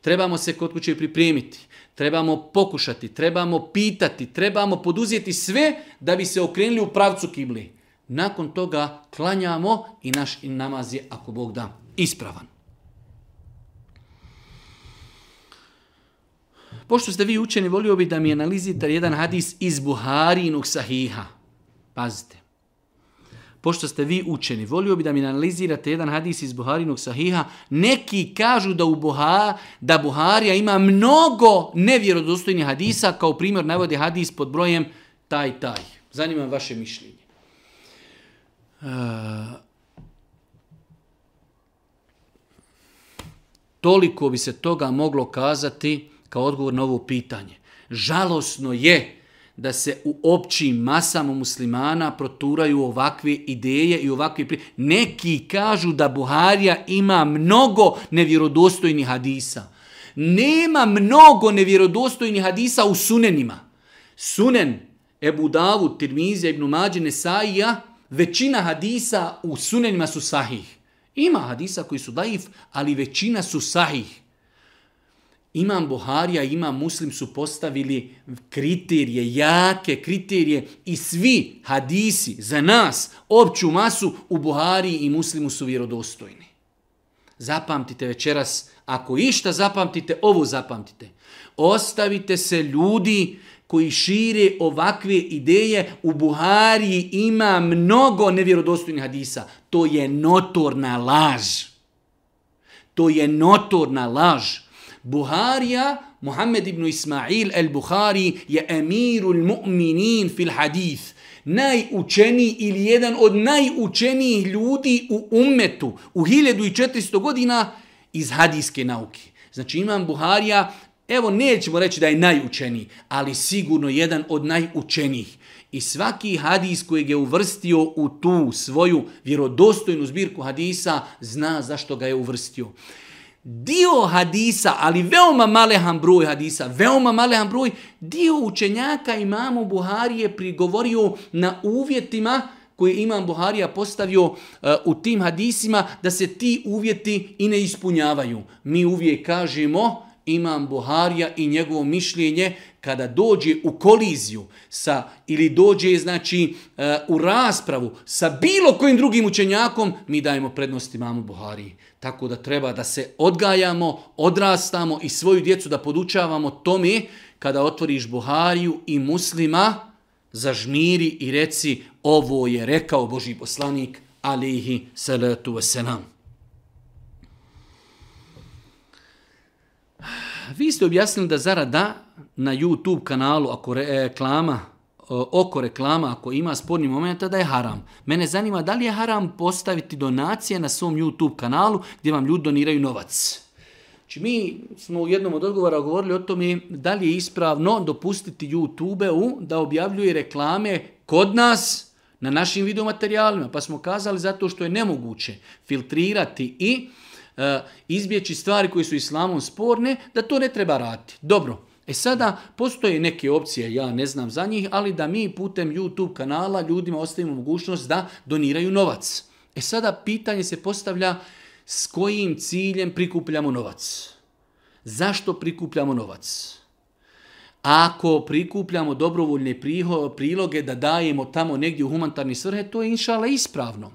trebamo se kod kuće pripremiti, trebamo pokušati, trebamo pitati, trebamo poduzeti sve da bi se okrenuli u pravcu kibli. Nakon toga klanjamo i naš namaz je, ako Bog da, ispravan. Pošto ste vi učeni, volio bi da mi analizite jedan hadis iz Buharinog sahiha. Pazite. Pošto ste vi učeni, volio bi da mi analizirate jedan hadis iz Buharinog sahiha. Neki kažu da u Buha, da Buharija ima mnogo nevjerodostojnih hadisa, kao primjer navode hadis pod brojem taj taj. Zanimam vaše mišljenje. E, toliko bi se toga moglo kazati kao odgovor na ovo pitanje. Žalosno je da se u općim masama muslimana proturaju ovakve ideje i ovakve pri... Neki kažu da Buharija ima mnogo nevjerodostojnih hadisa. Nema mnogo nevjerodostojnih hadisa u sunenima. Sunen, Ebu Davud, Tirmizija, Ibn Mađine, Saija, većina hadisa u sunenima su sahih. Ima hadisa koji su daif, ali većina su sahih. Imam Buharija, imam Muslim su postavili kriterije, jake kriterije i svi hadisi za nas, opću masu, u Buhariji i Muslimu su vjerodostojni. Zapamtite večeras, ako išta zapamtite, ovo zapamtite. Ostavite se ljudi koji šire ovakve ideje, u Buhariji ima mnogo nevjerodostojnih hadisa. To je notorna laž. To je notorna laž. Buharija, Muhammed ibn Ismail el-Buhari je emirul mu'minin fil hadith. Najučeniji ili jedan od najučenijih ljudi u ummetu u 1400 godina iz hadijske nauke. Znači imam Buharija, evo nećemo reći da je najučeniji, ali sigurno jedan od najučenijih. I svaki hadis kojeg je uvrstio u tu svoju vjerodostojnu zbirku hadisa zna zašto ga je uvrstio dio hadisa, ali veoma malehan broj hadisa, veoma malehan broj, dio učenjaka imamu Buhari je prigovorio na uvjetima koje imam Buharija postavio uh, u tim hadisima, da se ti uvjeti i ne ispunjavaju. Mi uvijek kažemo imam Buharija i njegovo mišljenje kada dođe u koliziju sa, ili dođe znači uh, u raspravu sa bilo kojim drugim učenjakom, mi dajemo prednost imamu Buhariji. Tako da treba da se odgajamo, odrastamo i svoju djecu da podučavamo tome kada otvoriš Buhariju i muslima, zažmiri i reci ovo je rekao Boži poslanik, alihi salatu wasalam. Vi ste objasnili da zarada na YouTube kanalu, ako reklama, e, oko reklama ako ima spornih momenta da je haram. Mene zanima da li je haram postaviti donacije na svom YouTube kanalu gdje vam ljudi doniraju novac. Či znači, mi smo u jednom od odgovora govorili o tome da li je ispravno dopustiti YouTube-u da objavljuje reklame kod nas na našim videomaterijalima. Pa smo kazali zato što je nemoguće filtrirati i e, izbjeći stvari koji su islamom sporne da to ne treba rati. Dobro. E sada, postoje neke opcije, ja ne znam za njih, ali da mi putem YouTube kanala ljudima ostavimo mogućnost da doniraju novac. E sada, pitanje se postavlja s kojim ciljem prikupljamo novac. Zašto prikupljamo novac? Ako prikupljamo dobrovoljne priloge da dajemo tamo negdje u humanitarni svrhe, to je inšala ispravno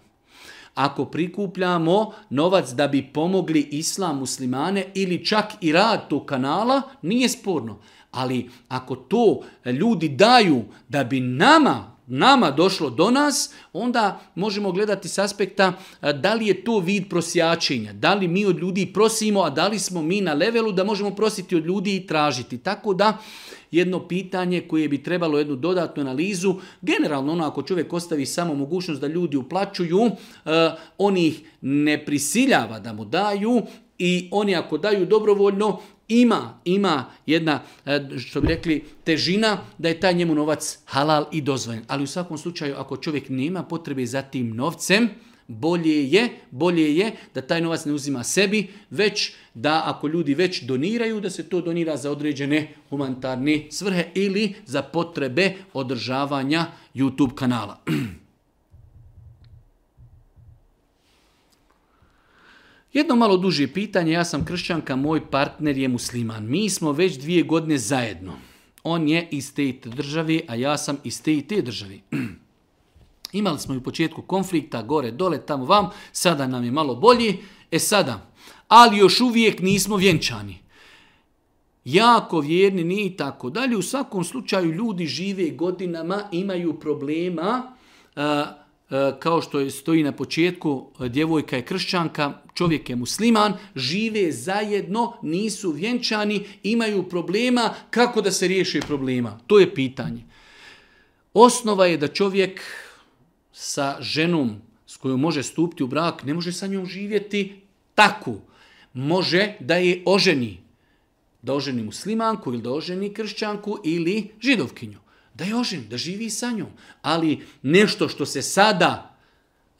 ako prikupljamo novac da bi pomogli islam muslimane ili čak i rad tog kanala, nije sporno. Ali ako to ljudi daju da bi nama, nama došlo do nas, onda možemo gledati s aspekta da li je to vid prosjačenja, da li mi od ljudi prosimo, a da li smo mi na levelu da možemo prositi od ljudi i tražiti. Tako da, uh, jedno pitanje koje bi trebalo jednu dodatnu analizu. Generalno, ono, ako čovjek ostavi samo mogućnost da ljudi uplaćuju, eh, on ih ne prisiljava da mu daju i oni ako daju dobrovoljno, ima ima jedna, eh, što bi rekli, težina da je taj njemu novac halal i dozvoljen. Ali u svakom slučaju, ako čovjek nema potrebe za tim novcem, bolje je, bolje je da taj novac ne uzima sebi, već da ako ljudi već doniraju, da se to donira za određene humanitarne svrhe ili za potrebe održavanja YouTube kanala. <clears throat> Jedno malo duže pitanje, ja sam kršćanka, moj partner je musliman. Mi smo već dvije godine zajedno. On je iz te države, a ja sam iz te i te države. <clears throat> Imali smo i u početku konflikta, gore, dole, tamo, vam, sada nam je malo bolje. E sada, ali još uvijek nismo vjenčani. Jako vjerni ni i tako dalje. U svakom slučaju ljudi žive godinama, imaju problema, a, kao što je stoji na početku, djevojka je kršćanka, čovjek je musliman, žive zajedno, nisu vjenčani, imaju problema, kako da se riješi problema? To je pitanje. Osnova je da čovjek sa ženom s kojom može stupiti u brak, ne može sa njom živjeti tako. Može da je oženi. Da oženi muslimanku ili da oženi kršćanku ili židovkinju. Da je oženi, da živi sa njom. Ali nešto što se sada...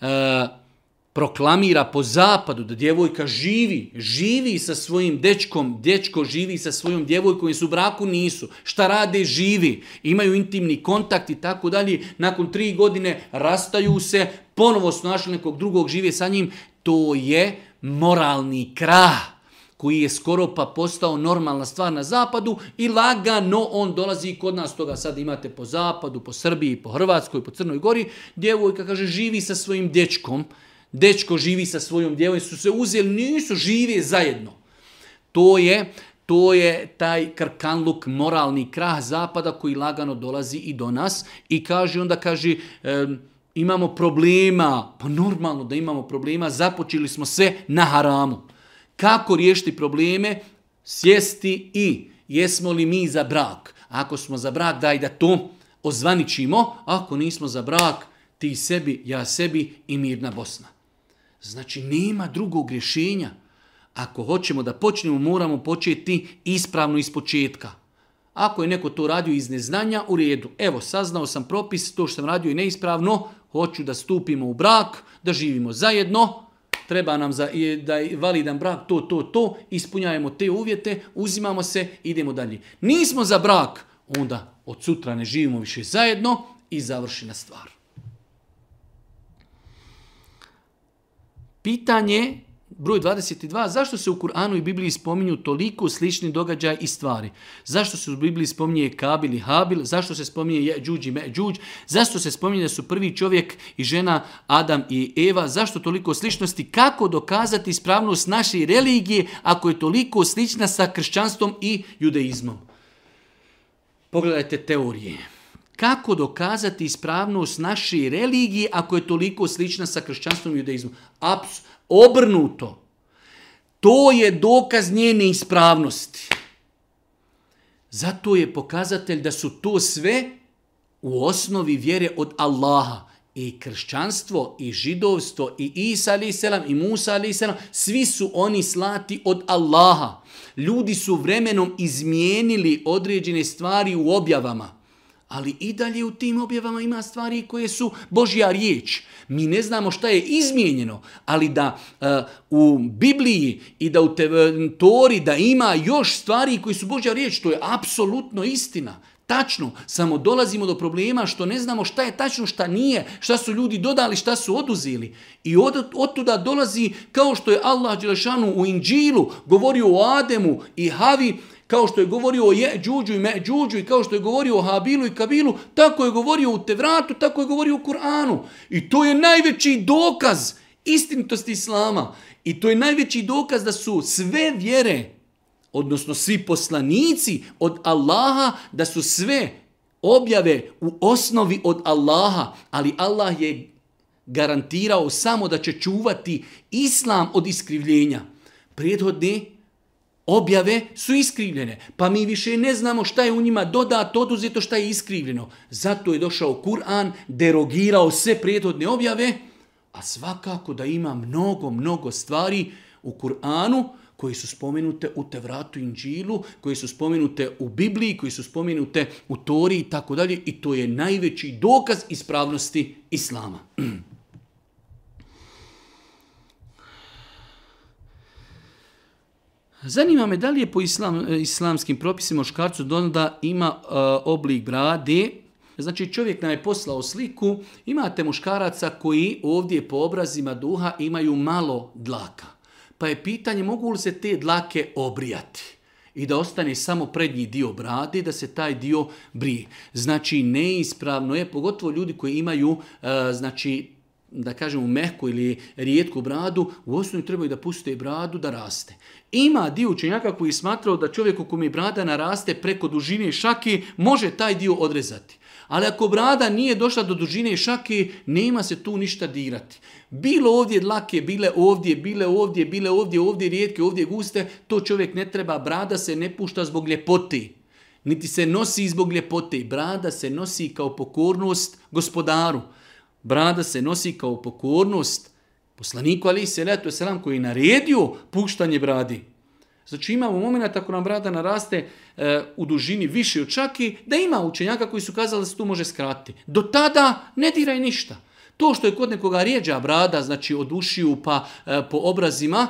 Uh, proklamira po zapadu da djevojka živi, živi sa svojim dečkom, dečko živi sa svojom djevojkom i su u braku nisu. Šta rade, živi. Imaju intimni kontakt i tako dalje. Nakon tri godine rastaju se, ponovo su našli nekog drugog, žive sa njim. To je moralni krah koji je skoro pa postao normalna stvar na zapadu i lagano on dolazi kod nas toga sad imate po zapadu, po Srbiji, po Hrvatskoj, po Crnoj Gori, djevojka kaže živi sa svojim dečkom, dečko živi sa svojom djevojom, su se uzeli, nisu žive zajedno. To je, to je taj krkanluk, moralni krah zapada koji lagano dolazi i do nas i kaže, onda kaže, e, imamo problema, pa normalno da imamo problema, započeli smo se na haramu. Kako riješiti probleme? Sjesti i jesmo li mi za brak? Ako smo za brak, daj da to ozvaničimo. Ako nismo za brak, ti sebi, ja sebi i mirna Bosna. Znači, nema drugog rješenja. Ako hoćemo da počnemo, moramo početi ispravno iz početka. Ako je neko to radio iz neznanja, u redu. Evo, saznao sam propis, to što sam radio je neispravno, hoću da stupimo u brak, da živimo zajedno, treba nam za, da je validan brak, to, to, to, ispunjajemo te uvjete, uzimamo se, idemo dalje. Nismo za brak, onda od sutra ne živimo više zajedno i završena stvar. Pitanje broj 22, zašto se u Kur'anu i Bibliji spominju toliko slični događaj i stvari? Zašto se u Bibliji spominje Kabil i Habil? Zašto se spominje Đuđ i Međuđ? Zašto se spominje da su prvi čovjek i žena Adam i Eva? Zašto toliko sličnosti? Kako dokazati ispravnost naše religije ako je toliko slična sa kršćanstvom i judeizmom? Pogledajte teorije. Pogledajte teorije kako dokazati ispravnost naše religije ako je toliko slična sa hršćanstvom i judaizmom. Abs obrnuto. To je dokaz njene ispravnosti. Zato je pokazatelj da su to sve u osnovi vjere od Allaha. I kršćanstvo, i židovstvo, i Isa ali selam, i Musa ali selam, svi su oni slati od Allaha. Ljudi su vremenom izmijenili određene stvari u objavama ali i dalje u tim objavama ima stvari koje su Božja riječ. Mi ne znamo šta je izmijenjeno, ali da uh, u Bibliji i da u eh, Tori da ima još stvari koje su Božja riječ, to je apsolutno istina. Tačno, samo dolazimo do problema što ne znamo šta je tačno, šta nije, šta su ljudi dodali, šta su oduzeli. I od, od tuda dolazi kao što je Allah Đelešanu u Inđilu govorio o Ademu i Havi, kao što je govorio o Jeđuđu i Međuđu, i kao što je govorio o Habilu i Kabilu, tako je govorio u Tevratu, tako je govorio u Kur'anu. I to je najveći dokaz istinitosti Islama. I to je najveći dokaz da su sve vjere, odnosno svi poslanici od Allaha, da su sve objave u osnovi od Allaha, ali Allah je garantirao samo da će čuvati islam od iskrivljenja. Prijedhodne objave su iskrivljene, pa mi više ne znamo šta je u njima dodat, oduzeto šta je iskrivljeno. Zato je došao Kur'an, derogirao sve prijedodne objave, a svakako da ima mnogo, mnogo stvari u Kur'anu koji su spomenute u Tevratu i Inđilu, koji su spomenute u Bibliji, koji su spomenute u Tori i tako dalje i to je najveći dokaz ispravnosti Islama. <clears throat> Zanima me da li je po islam, e, islamskim propisima muškarcu donda ima e, oblik brade. Znači čovjek nam je poslao sliku, imate muškaraca koji ovdje po obrazima duha imaju malo dlaka. Pa je pitanje mogu li se te dlake obrijati i da ostane samo prednji dio brade da se taj dio brije. Znači neispravno je, pogotovo ljudi koji imaju e, znači da kažemo, meku ili rijetku bradu, u osnovi trebaju da puste bradu da raste. Ima dio učenjaka koji smatrao da čovjeku kome brada naraste preko dužine šaki, može taj dio odrezati. Ali ako brada nije došla do dužine šake, nema se tu ništa dirati. Bilo ovdje dlake, bile ovdje, bile ovdje, bile ovdje, ovdje rijetke, ovdje guste, to čovjek ne treba. Brada se ne pušta zbog ljepote. Niti se nosi zbog ljepote. Brada se nosi kao pokornost gospodaru brada se nosi kao pokornost poslaniku ali se letu selam koji je naredio puštanje bradi. Znači imamo moment ako nam brada naraste e, u dužini više od čaki, da ima učenjaka koji su kazali da se tu može skratiti. Do tada ne diraj ništa. To što je kod nekoga rijeđa brada, znači od ušiju pa e, po obrazima,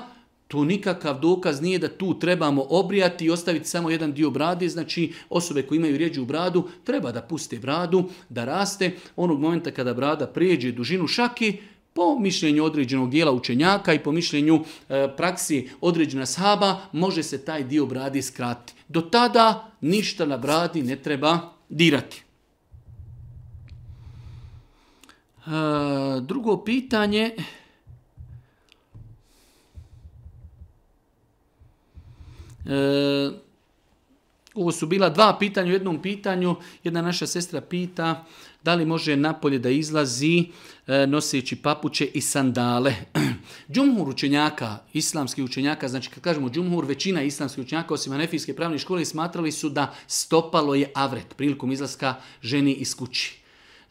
To nikakav dokaz nije da tu trebamo obrijati i ostaviti samo jedan dio brade, znači osobe koje imaju rijeđu bradu treba da puste bradu, da raste. Onog momenta kada brada prijeđe dužinu šaki, po mišljenju određenog dijela učenjaka i po mišljenju e, praksi određena shaba, može se taj dio brade skrati. Do tada ništa na bradi ne treba dirati. E, drugo pitanje... E, ovo su bila dva pitanja u jednom pitanju. Jedna naša sestra pita da li može napolje da izlazi e, noseći papuće i sandale. <clears throat> džumhur učenjaka, islamski učenjaka, znači kad kažemo džumhur, većina islamskih učenjaka, osim anefijske pravne škole, smatrali su da stopalo je avret prilikom izlaska ženi iz kući.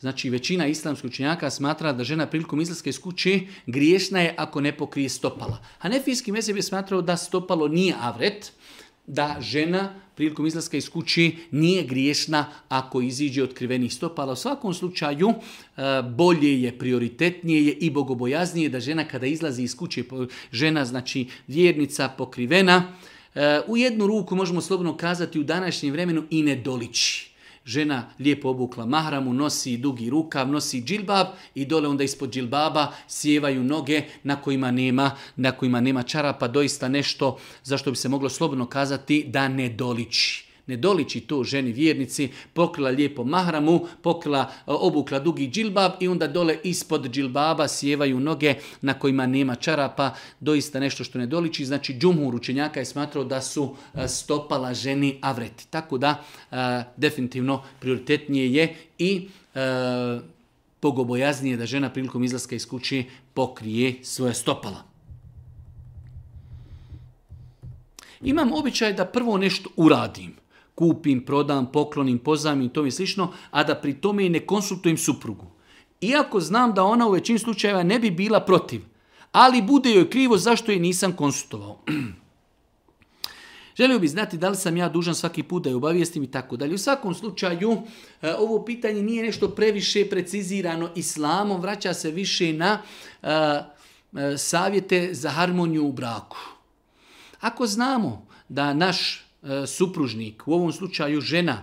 Znači, većina islamskih učenjaka smatra da žena prilikom izlaska iz kuće griješna je ako ne pokrije stopala. Hanefijski mesec je smatrao da stopalo nije avret, da žena prilikom izlaska iz kući nije griješna ako iziđe otkrivenih stopa, ali u svakom slučaju e, bolje je, prioritetnije je i bogobojaznije da žena kada izlazi iz kuće, žena znači vjernica pokrivena, e, u jednu ruku možemo slobno kazati u današnjem vremenu i ne doliči žena lijepo obukla mahramu, nosi dugi rukav, nosi džilbab i dole onda ispod džilbaba sjevaju noge na kojima nema, na kojima nema čarapa, doista nešto za što bi se moglo slobodno kazati da ne doliči ne doliči to ženi vjernici, pokrila lijepo mahramu, pokrila e, obukla dugi džilbab i onda dole ispod džilbaba sjevaju noge na kojima nema čarapa, doista nešto što ne doliči, znači džumhur učenjaka je smatrao da su e, stopala ženi avreti. Tako da, e, definitivno, prioritetnije je i pogobojaznije da žena prilikom izlaska iz kuće pokrije svoje stopala. Imam običaj da prvo nešto uradim kupim, prodam, poklonim, pozamim, to mi slično, a da pri tome i ne konsultujem suprugu. Iako znam da ona u većini slučajeva ne bi bila protiv, ali bude joj krivo zašto je nisam konsultovao. <clears throat> Želio bi znati da li sam ja dužan svaki put da je obavijestim i tako dalje. U svakom slučaju, e, ovo pitanje nije nešto previše precizirano islamom, vraća se više na a, e, a, e, savjete za harmoniju u braku. Ako znamo da naš E, supružnik, u ovom slučaju žena,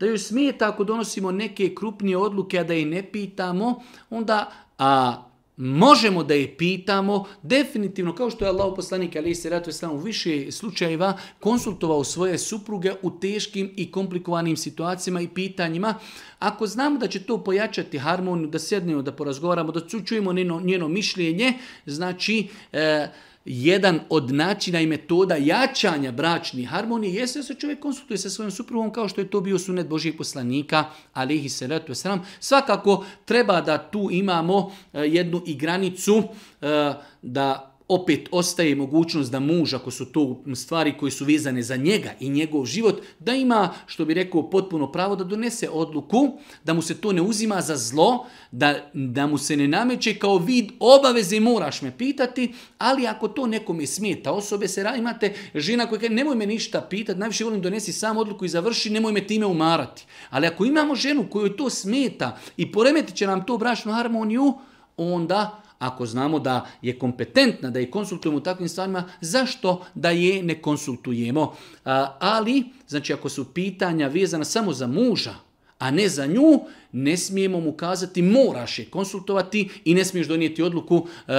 da joj smijeta ako donosimo neke krupnije odluke, a da je ne pitamo, onda a, možemo da je pitamo, definitivno, kao što je Allah poslanik, ali se ratu islamu, više slučajeva konsultovao svoje supruge u teškim i komplikovanim situacijama i pitanjima, ako znamo da će to pojačati harmoniju, da sjednemo, da porazgovaramo, da čujemo njeno, njeno mišljenje, znači, e, jedan od načina i metoda jačanja bračni harmonije jeste da se čovjek konsultuje sa svojom suprugom kao što je to bio sunet Božijeg poslanika alihi salatu wasalam. Svakako treba da tu imamo e, jednu i granicu e, da opet ostaje mogućnost da muž, ako su to stvari koje su vezane za njega i njegov život, da ima, što bi rekao, potpuno pravo da donese odluku, da mu se to ne uzima za zlo, da, da mu se ne nameće kao vid obaveze moraš me pitati, ali ako to nekome smijeta, osobe se radi, imate žena koja kaže nemoj me ništa pitati, najviše volim donesi sam odluku i završi, nemoj me time umarati. Ali ako imamo ženu koju to smeta i poremetit će nam to brašnu harmoniju, onda ako znamo da je kompetentna, da je konsultujemo u takvim stvarima, zašto da je ne konsultujemo? A, ali, znači, ako su pitanja vezana samo za muža, a ne za nju, ne smijemo mu kazati moraš je konsultovati i ne smiješ donijeti odluku e,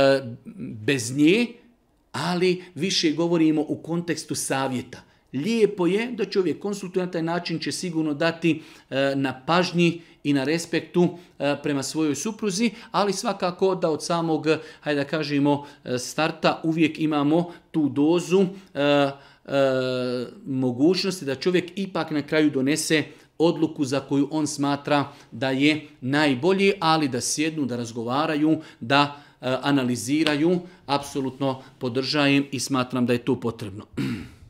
bez nje, ali više govorimo u kontekstu savjeta. Lijepo je da čovjek konsultuje na taj način će sigurno dati e, na pažnji e, i na respektu eh, prema svojoj supruzi, ali svakako da od samog, eh, hajde da kažemo, eh, starta uvijek imamo tu dozu e, e, mogućnosti da čovjek ipak na kraju donese odluku za koju on smatra da je najbolji, ali da sjednu, da razgovaraju, da analiziraju, apsolutno podržajem i smatram da je to potrebno. <clears throat>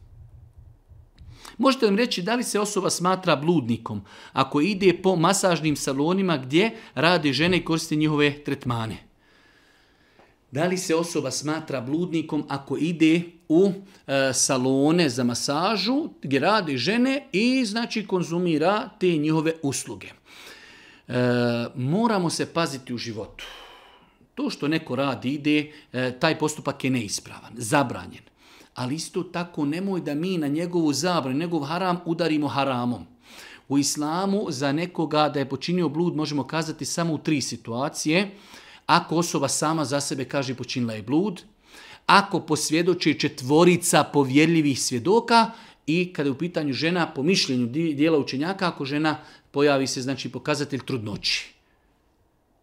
Možete nam reći da li se osoba smatra bludnikom ako ide po masažnim salonima gdje rade žene i koriste njihove tretmane? Da li se osoba smatra bludnikom ako ide u e, salone za masažu gdje rade žene i znači konzumira te njihove usluge? E, moramo se paziti u životu. To što neko radi ide, e, taj postupak je neispravan, zabranjen ali isto tako nemoj da mi na njegovu zabranu, njegov haram udarimo haramom. U islamu za nekoga da je počinio blud možemo kazati samo u tri situacije. Ako osoba sama za sebe kaže počinila je blud, ako posvjedoči četvorica povjerljivih svjedoka i kada je u pitanju žena po mišljenju dijela učenjaka, ako žena pojavi se znači pokazatelj trudnoći.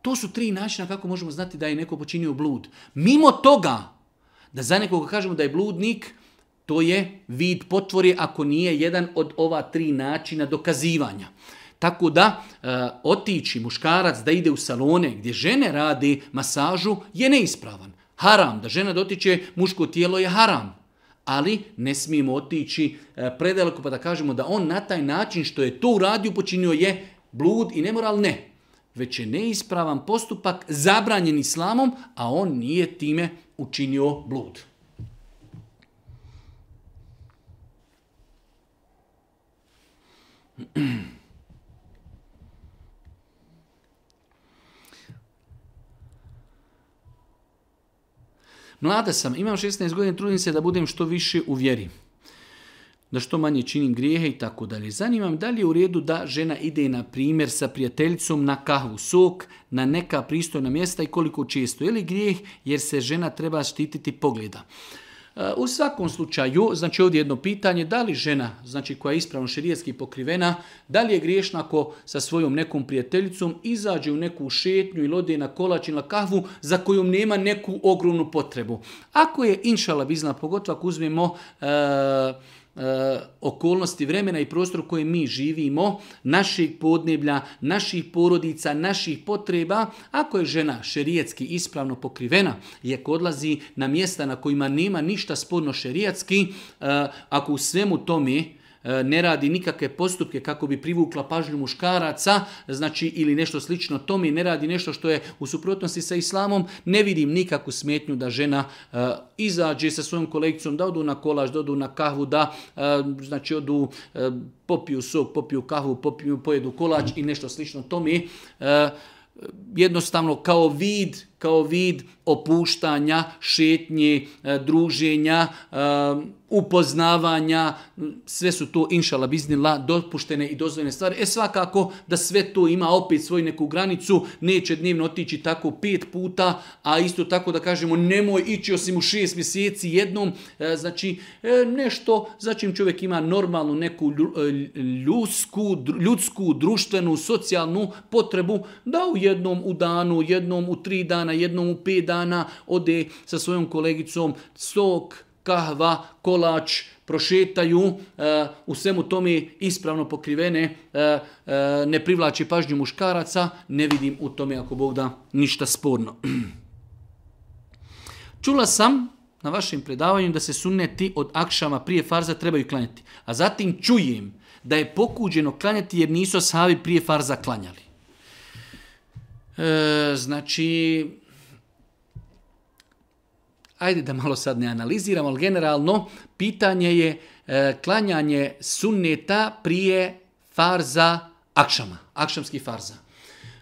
To su tri načina kako možemo znati da je neko počinio blud. Mimo toga, Da za nekoga kažemo da je bludnik, to je vid potvore ako nije jedan od ova tri načina dokazivanja. Tako da e, otići muškarac da ide u salone gdje žene radi masažu je neispravan. Haram, da žena dotiče muško tijelo je haram. Ali ne smijemo otići e, predeliko pa da kažemo da on na taj način što je to uradio počinio je blud i nemoral ne. Već je neispravan postupak zabranjen islamom, a on nije time učinio blud. Mlada sam, imam 16 godina, trudim se da budem što više u vjeri da što manje činim grijehe i tako dalje. Zanimam da li je u redu da žena ide na primjer sa prijateljicom na kahvu sok, na neka pristojna mjesta i koliko često. Je li grijeh jer se žena treba štititi pogleda? E, u svakom slučaju, znači ovdje jedno pitanje, da li žena, znači koja je ispravno širijetski pokrivena, da li je griješna ako sa svojom nekom prijateljicom izađe u neku šetnju ili ode na kolač ili na kahvu za kojom nema neku ogromnu potrebu? Ako je inšala vizna, pogotovo ako uzmemo... E, E, okolnosti vremena i prostor koje mi živimo, naših podneblja, naših porodica, naših potreba, ako je žena šerijetski ispravno pokrivena, je odlazi na mjesta na kojima nema ništa spodno šerijetski, e, ako u svemu tome E, ne radi nikakve postupke kako bi privukla pažnju muškaraca, znači ili nešto slično tome, ne radi nešto što je u suprotnosti sa islamom, ne vidim nikakvu smetnju da žena e, izađe sa svojom kolekcijom, da odu na kolaž, da odu na kahvu, da e, znači odu, e, popiju sok, popiju kahvu, popiju, pojedu kolač i nešto slično tome. E, jednostavno kao vid kao vid opuštanja, šetnje, e, druženja, e, upoznavanja, sve su to, inšala biznila, dopuštene i dozvoljene stvari. E svakako da sve to ima opet svoju neku granicu, neće dnevno otići tako pet puta, a isto tako da kažemo nemoj ići osim u šest mjeseci jednom, e, znači nešto za čim čovjek ima normalnu neku ljusku, ljudsku, društvenu, socijalnu potrebu da u jednom u danu, jednom u tri dana, dana, jednom u pet dana ode sa svojom kolegicom sok, kahva, kolač, prošetaju, uh, u svemu tome ispravno pokrivene, uh, uh, ne privlači pažnju muškaraca, ne vidim u tome, ako Bog da, ništa sporno. <clears throat> Čula sam na vašem predavanju da se sunneti od akšama prije farza trebaju klanjati, a zatim čujem da je pokuđeno klanjati jer nisu savi prije farza klanjali. E, znači, ajde da malo sad ne analiziramo, ali generalno, pitanje je e, klanjanje sunneta prije farza akšama, akšamski farza.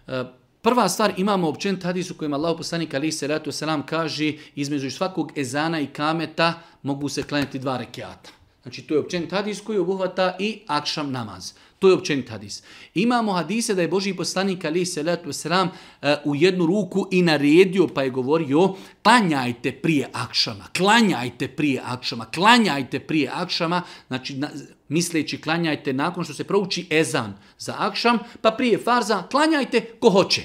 E, prva stvar, imamo općenit hadis u kojem Allah poslanik Ali Seratu Selam kaže između svakog ezana i kameta mogu se klanjati dva rekiata. Znači, to je općenit hadis koji obuhvata i akšam namaz. E, To je općenit hadis. Imamo hadise da je Boži poslanik Ali Selatu Sram e, u jednu ruku i naredio pa je govorio klanjajte prije akšama, klanjajte prije akšama, klanjajte prije akšama, znači na, misleći klanjajte nakon što se prouči ezan za akšam, pa prije farza klanjajte ko hoće.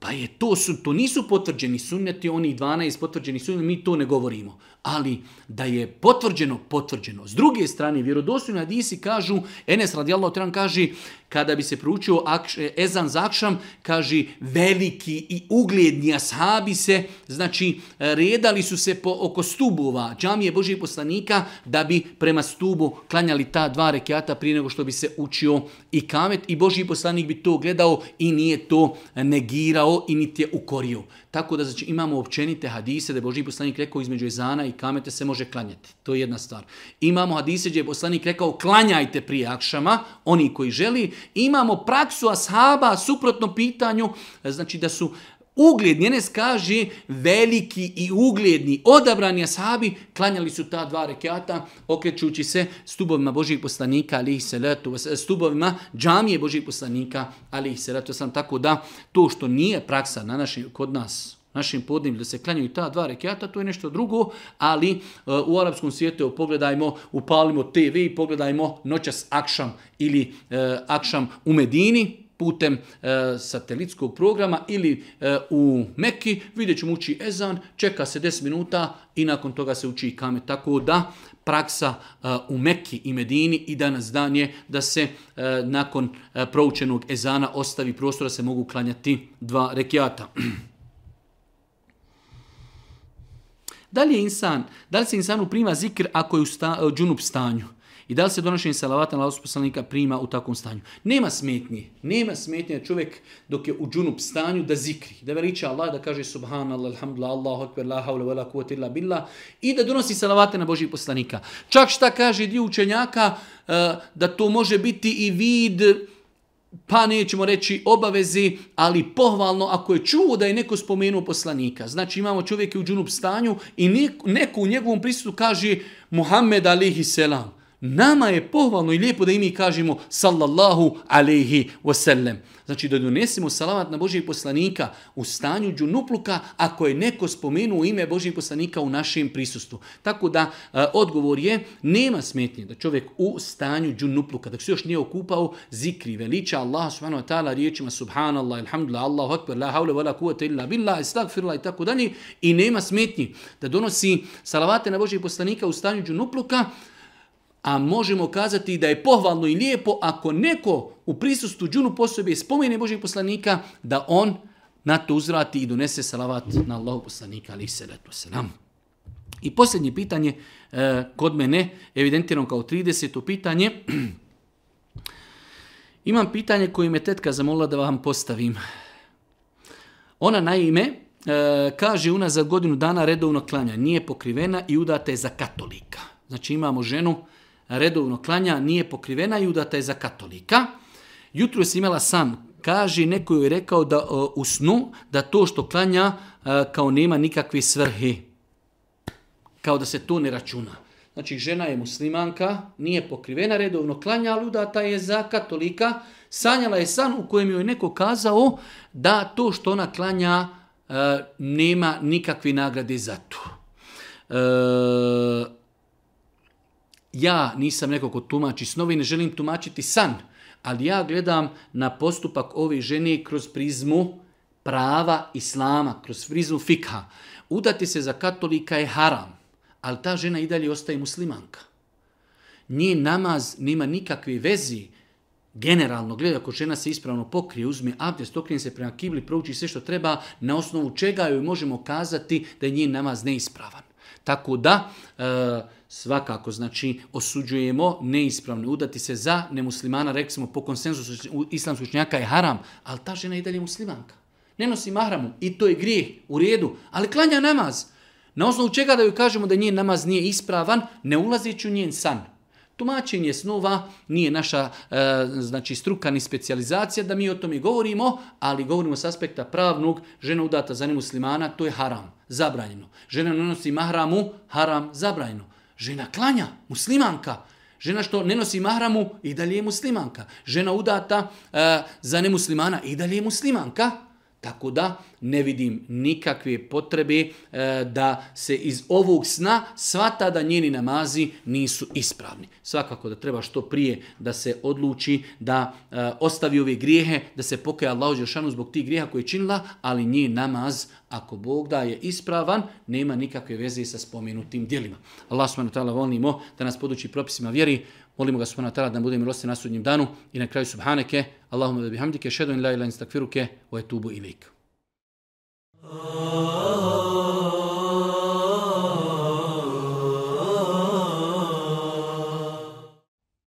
Pa je to, su, to nisu potvrđeni sunnjati, oni 12 potvrđeni sunnjati, mi to ne govorimo ali da je potvrđeno, potvrđeno. S druge strane, vjerodostojni hadisi kažu, Enes radijallahu ta'ala kaže, kada bi se proučio e, Ezan Zakšam, kaže, veliki i ugljedni ashabi se, znači, redali su se po oko stubova džamije Božije poslanika da bi prema stubu klanjali ta dva rekiata prije nego što bi se učio i kamet i Božiji poslanik bi to gledao i nije to negirao i niti je ukorio. Tako da znači, imamo općenite hadise da je Boži poslanik rekao između ezana i kamete se može klanjati. To je jedna stvar. Imamo hadise gdje je poslanik rekao klanjajte prije akšama, oni koji želi. Imamo praksu ashaba suprotno pitanju, e, znači da su uh, ugljed, njenes kaže, veliki i ugljedni, odabrani ashabi, klanjali su ta dva rekiata, okrećući se stubovima Božih poslanika, ali ih se letu, stubovima džamije Božih poslanika, ali ih se letu. Sam tako da to što nije praksa na našim, kod nas, našim podnim, da se klanjaju ta dva rekiata, to je nešto drugo, ali uh, u arapskom svijetu, pogledajmo, upalimo TV i pogledajmo noćas akšam ili uh, akšam u Medini, putem e, satelitskog programa ili e, u Mekki, vidjet ćemo uči Ezan, čeka se 10 minuta i nakon toga se uči Kame. Tako da praksa e, u Mekki i Medini i danas dan je da se e, nakon e, proučenog Ezana ostavi prostor da se mogu klanjati dva rekiata. <clears throat> da li je insan, da li se insanu prima zikr ako je u sta, e, džunup stanju? i da li se donošenje salavata na Allahovog poslanika prima u takvom stanju. Nema smetnje, nema smetnje da čovjek dok je u džunup stanju da zikri, da veliča Allah, da kaže subhanallah, alhamdulillah, Allahu akbar, la havla, vela kuvata illa billah i da donosi salavate na Božijeg poslanika. Čak šta kaže dio učenjaka eh, da to može biti i vid pa nećemo reći obavezi, ali pohvalno ako je čuo da je neko spomenuo poslanika. Znači imamo čovjek u džunup stanju i neko u njegovom prisutu kaže Muhammed alihi selam. Nama je pohvalno i lijepo da i mi kažemo sallallahu alaihi wasallam. Znači da donesemo salavat na Božijeg poslanika u stanju džunupluka ako je neko spomenuo ime Božijeg poslanika u našem prisustvu. Tako da e, odgovor je nema smetnje da čovjek u stanju džunupluka, dok se još nije okupao, zikri veliča Allah subhanahu wa ta'ala riječima subhanallah, alhamdulillah, Allahu akbar, la hawla wa la kuvata illa billah, istagfirullah i tako dalje. I nema smetnje da donosi salavate na Božijeg poslanika u stanju džunupluka, a možemo kazati da je pohvalno i lijepo ako neko u prisustu džunu posebe spomene Božeg poslanika, da on na to uzvrati i donese salavat na Allahog poslanika, ali se to se nam. I posljednje pitanje, e, kod mene, evidentirano kao 30. pitanje, <clears throat> imam pitanje koje me tetka zamolila da vam postavim. Ona naime, e, kaže unazad godinu dana redovno klanja, nije pokrivena i udata je za katolika. Znači imamo ženu, redovno klanja, nije pokrivena i udata je za katolika. Jutro je imala san, kaže, neko je rekao da uh, u snu, da to što klanja uh, kao nema nikakve svrhe, kao da se to ne računa. Znači, žena je muslimanka, nije pokrivena, redovno klanja, ali udata je za katolika. Sanjala je san u kojem joj neko kazao da to što ona klanja uh, nema nikakve nagrade za to. Uh, ja nisam neko ko tumači snovi, ne želim tumačiti san, ali ja gledam na postupak ove žene kroz prizmu prava islama, kroz prizmu fikha. Udati se za katolika je haram, ali ta žena i dalje ostaje muslimanka. Nije namaz, nema nikakve vezi, generalno gleda ako žena se ispravno pokrije, uzme abdest, okrije se prema kibli, prouči sve što treba, na osnovu čega joj možemo kazati da je njen namaz neispravan. Tako da, uh, svakako znači osuđujemo neispravne udati se za nemuslimana, reksimo po konsenzusu islamskih učenjaka je haram, ali ta žena i dalje muslimanka. Ne nosi mahramu i to je grijeh u redu, ali klanja namaz. Na osnovu čega da ju kažemo da njen namaz nije ispravan, ne ulazeći u njen san. Tumačenje snova nije naša e, znači struka ni specializacija da mi o tome govorimo, ali govorimo s aspekta pravnog, žena udata za nemuslimana, to je haram, zabranjeno. Žena ne nosi mahramu, haram, zabranjeno žena klanja, muslimanka. Žena što ne nosi mahramu, i dalje je muslimanka. Žena udata e, za nemuslimana, i dalje je muslimanka. Tako da ne vidim nikakve potrebe e, da se iz ovog sna svata da njeni namazi nisu ispravni. Svakako da treba što prije da se odluči da e, ostavi ove grijehe, da se pokaja Allah Žešanu zbog tih grijeha koje je činila, ali nije namaz, ako Bog da je ispravan, nema nikakve veze sa spomenutim dijelima. Allah smanu tala volimo da nas podući propisima vjeri, Molimo ga subhanahu wa ta'ala da budemo milosti na sudnjem danu i na kraju subhaneke. Allahumma da bihamdike, šedun la ilan stakfiruke, wa etubu ilik. Oh, oh, oh.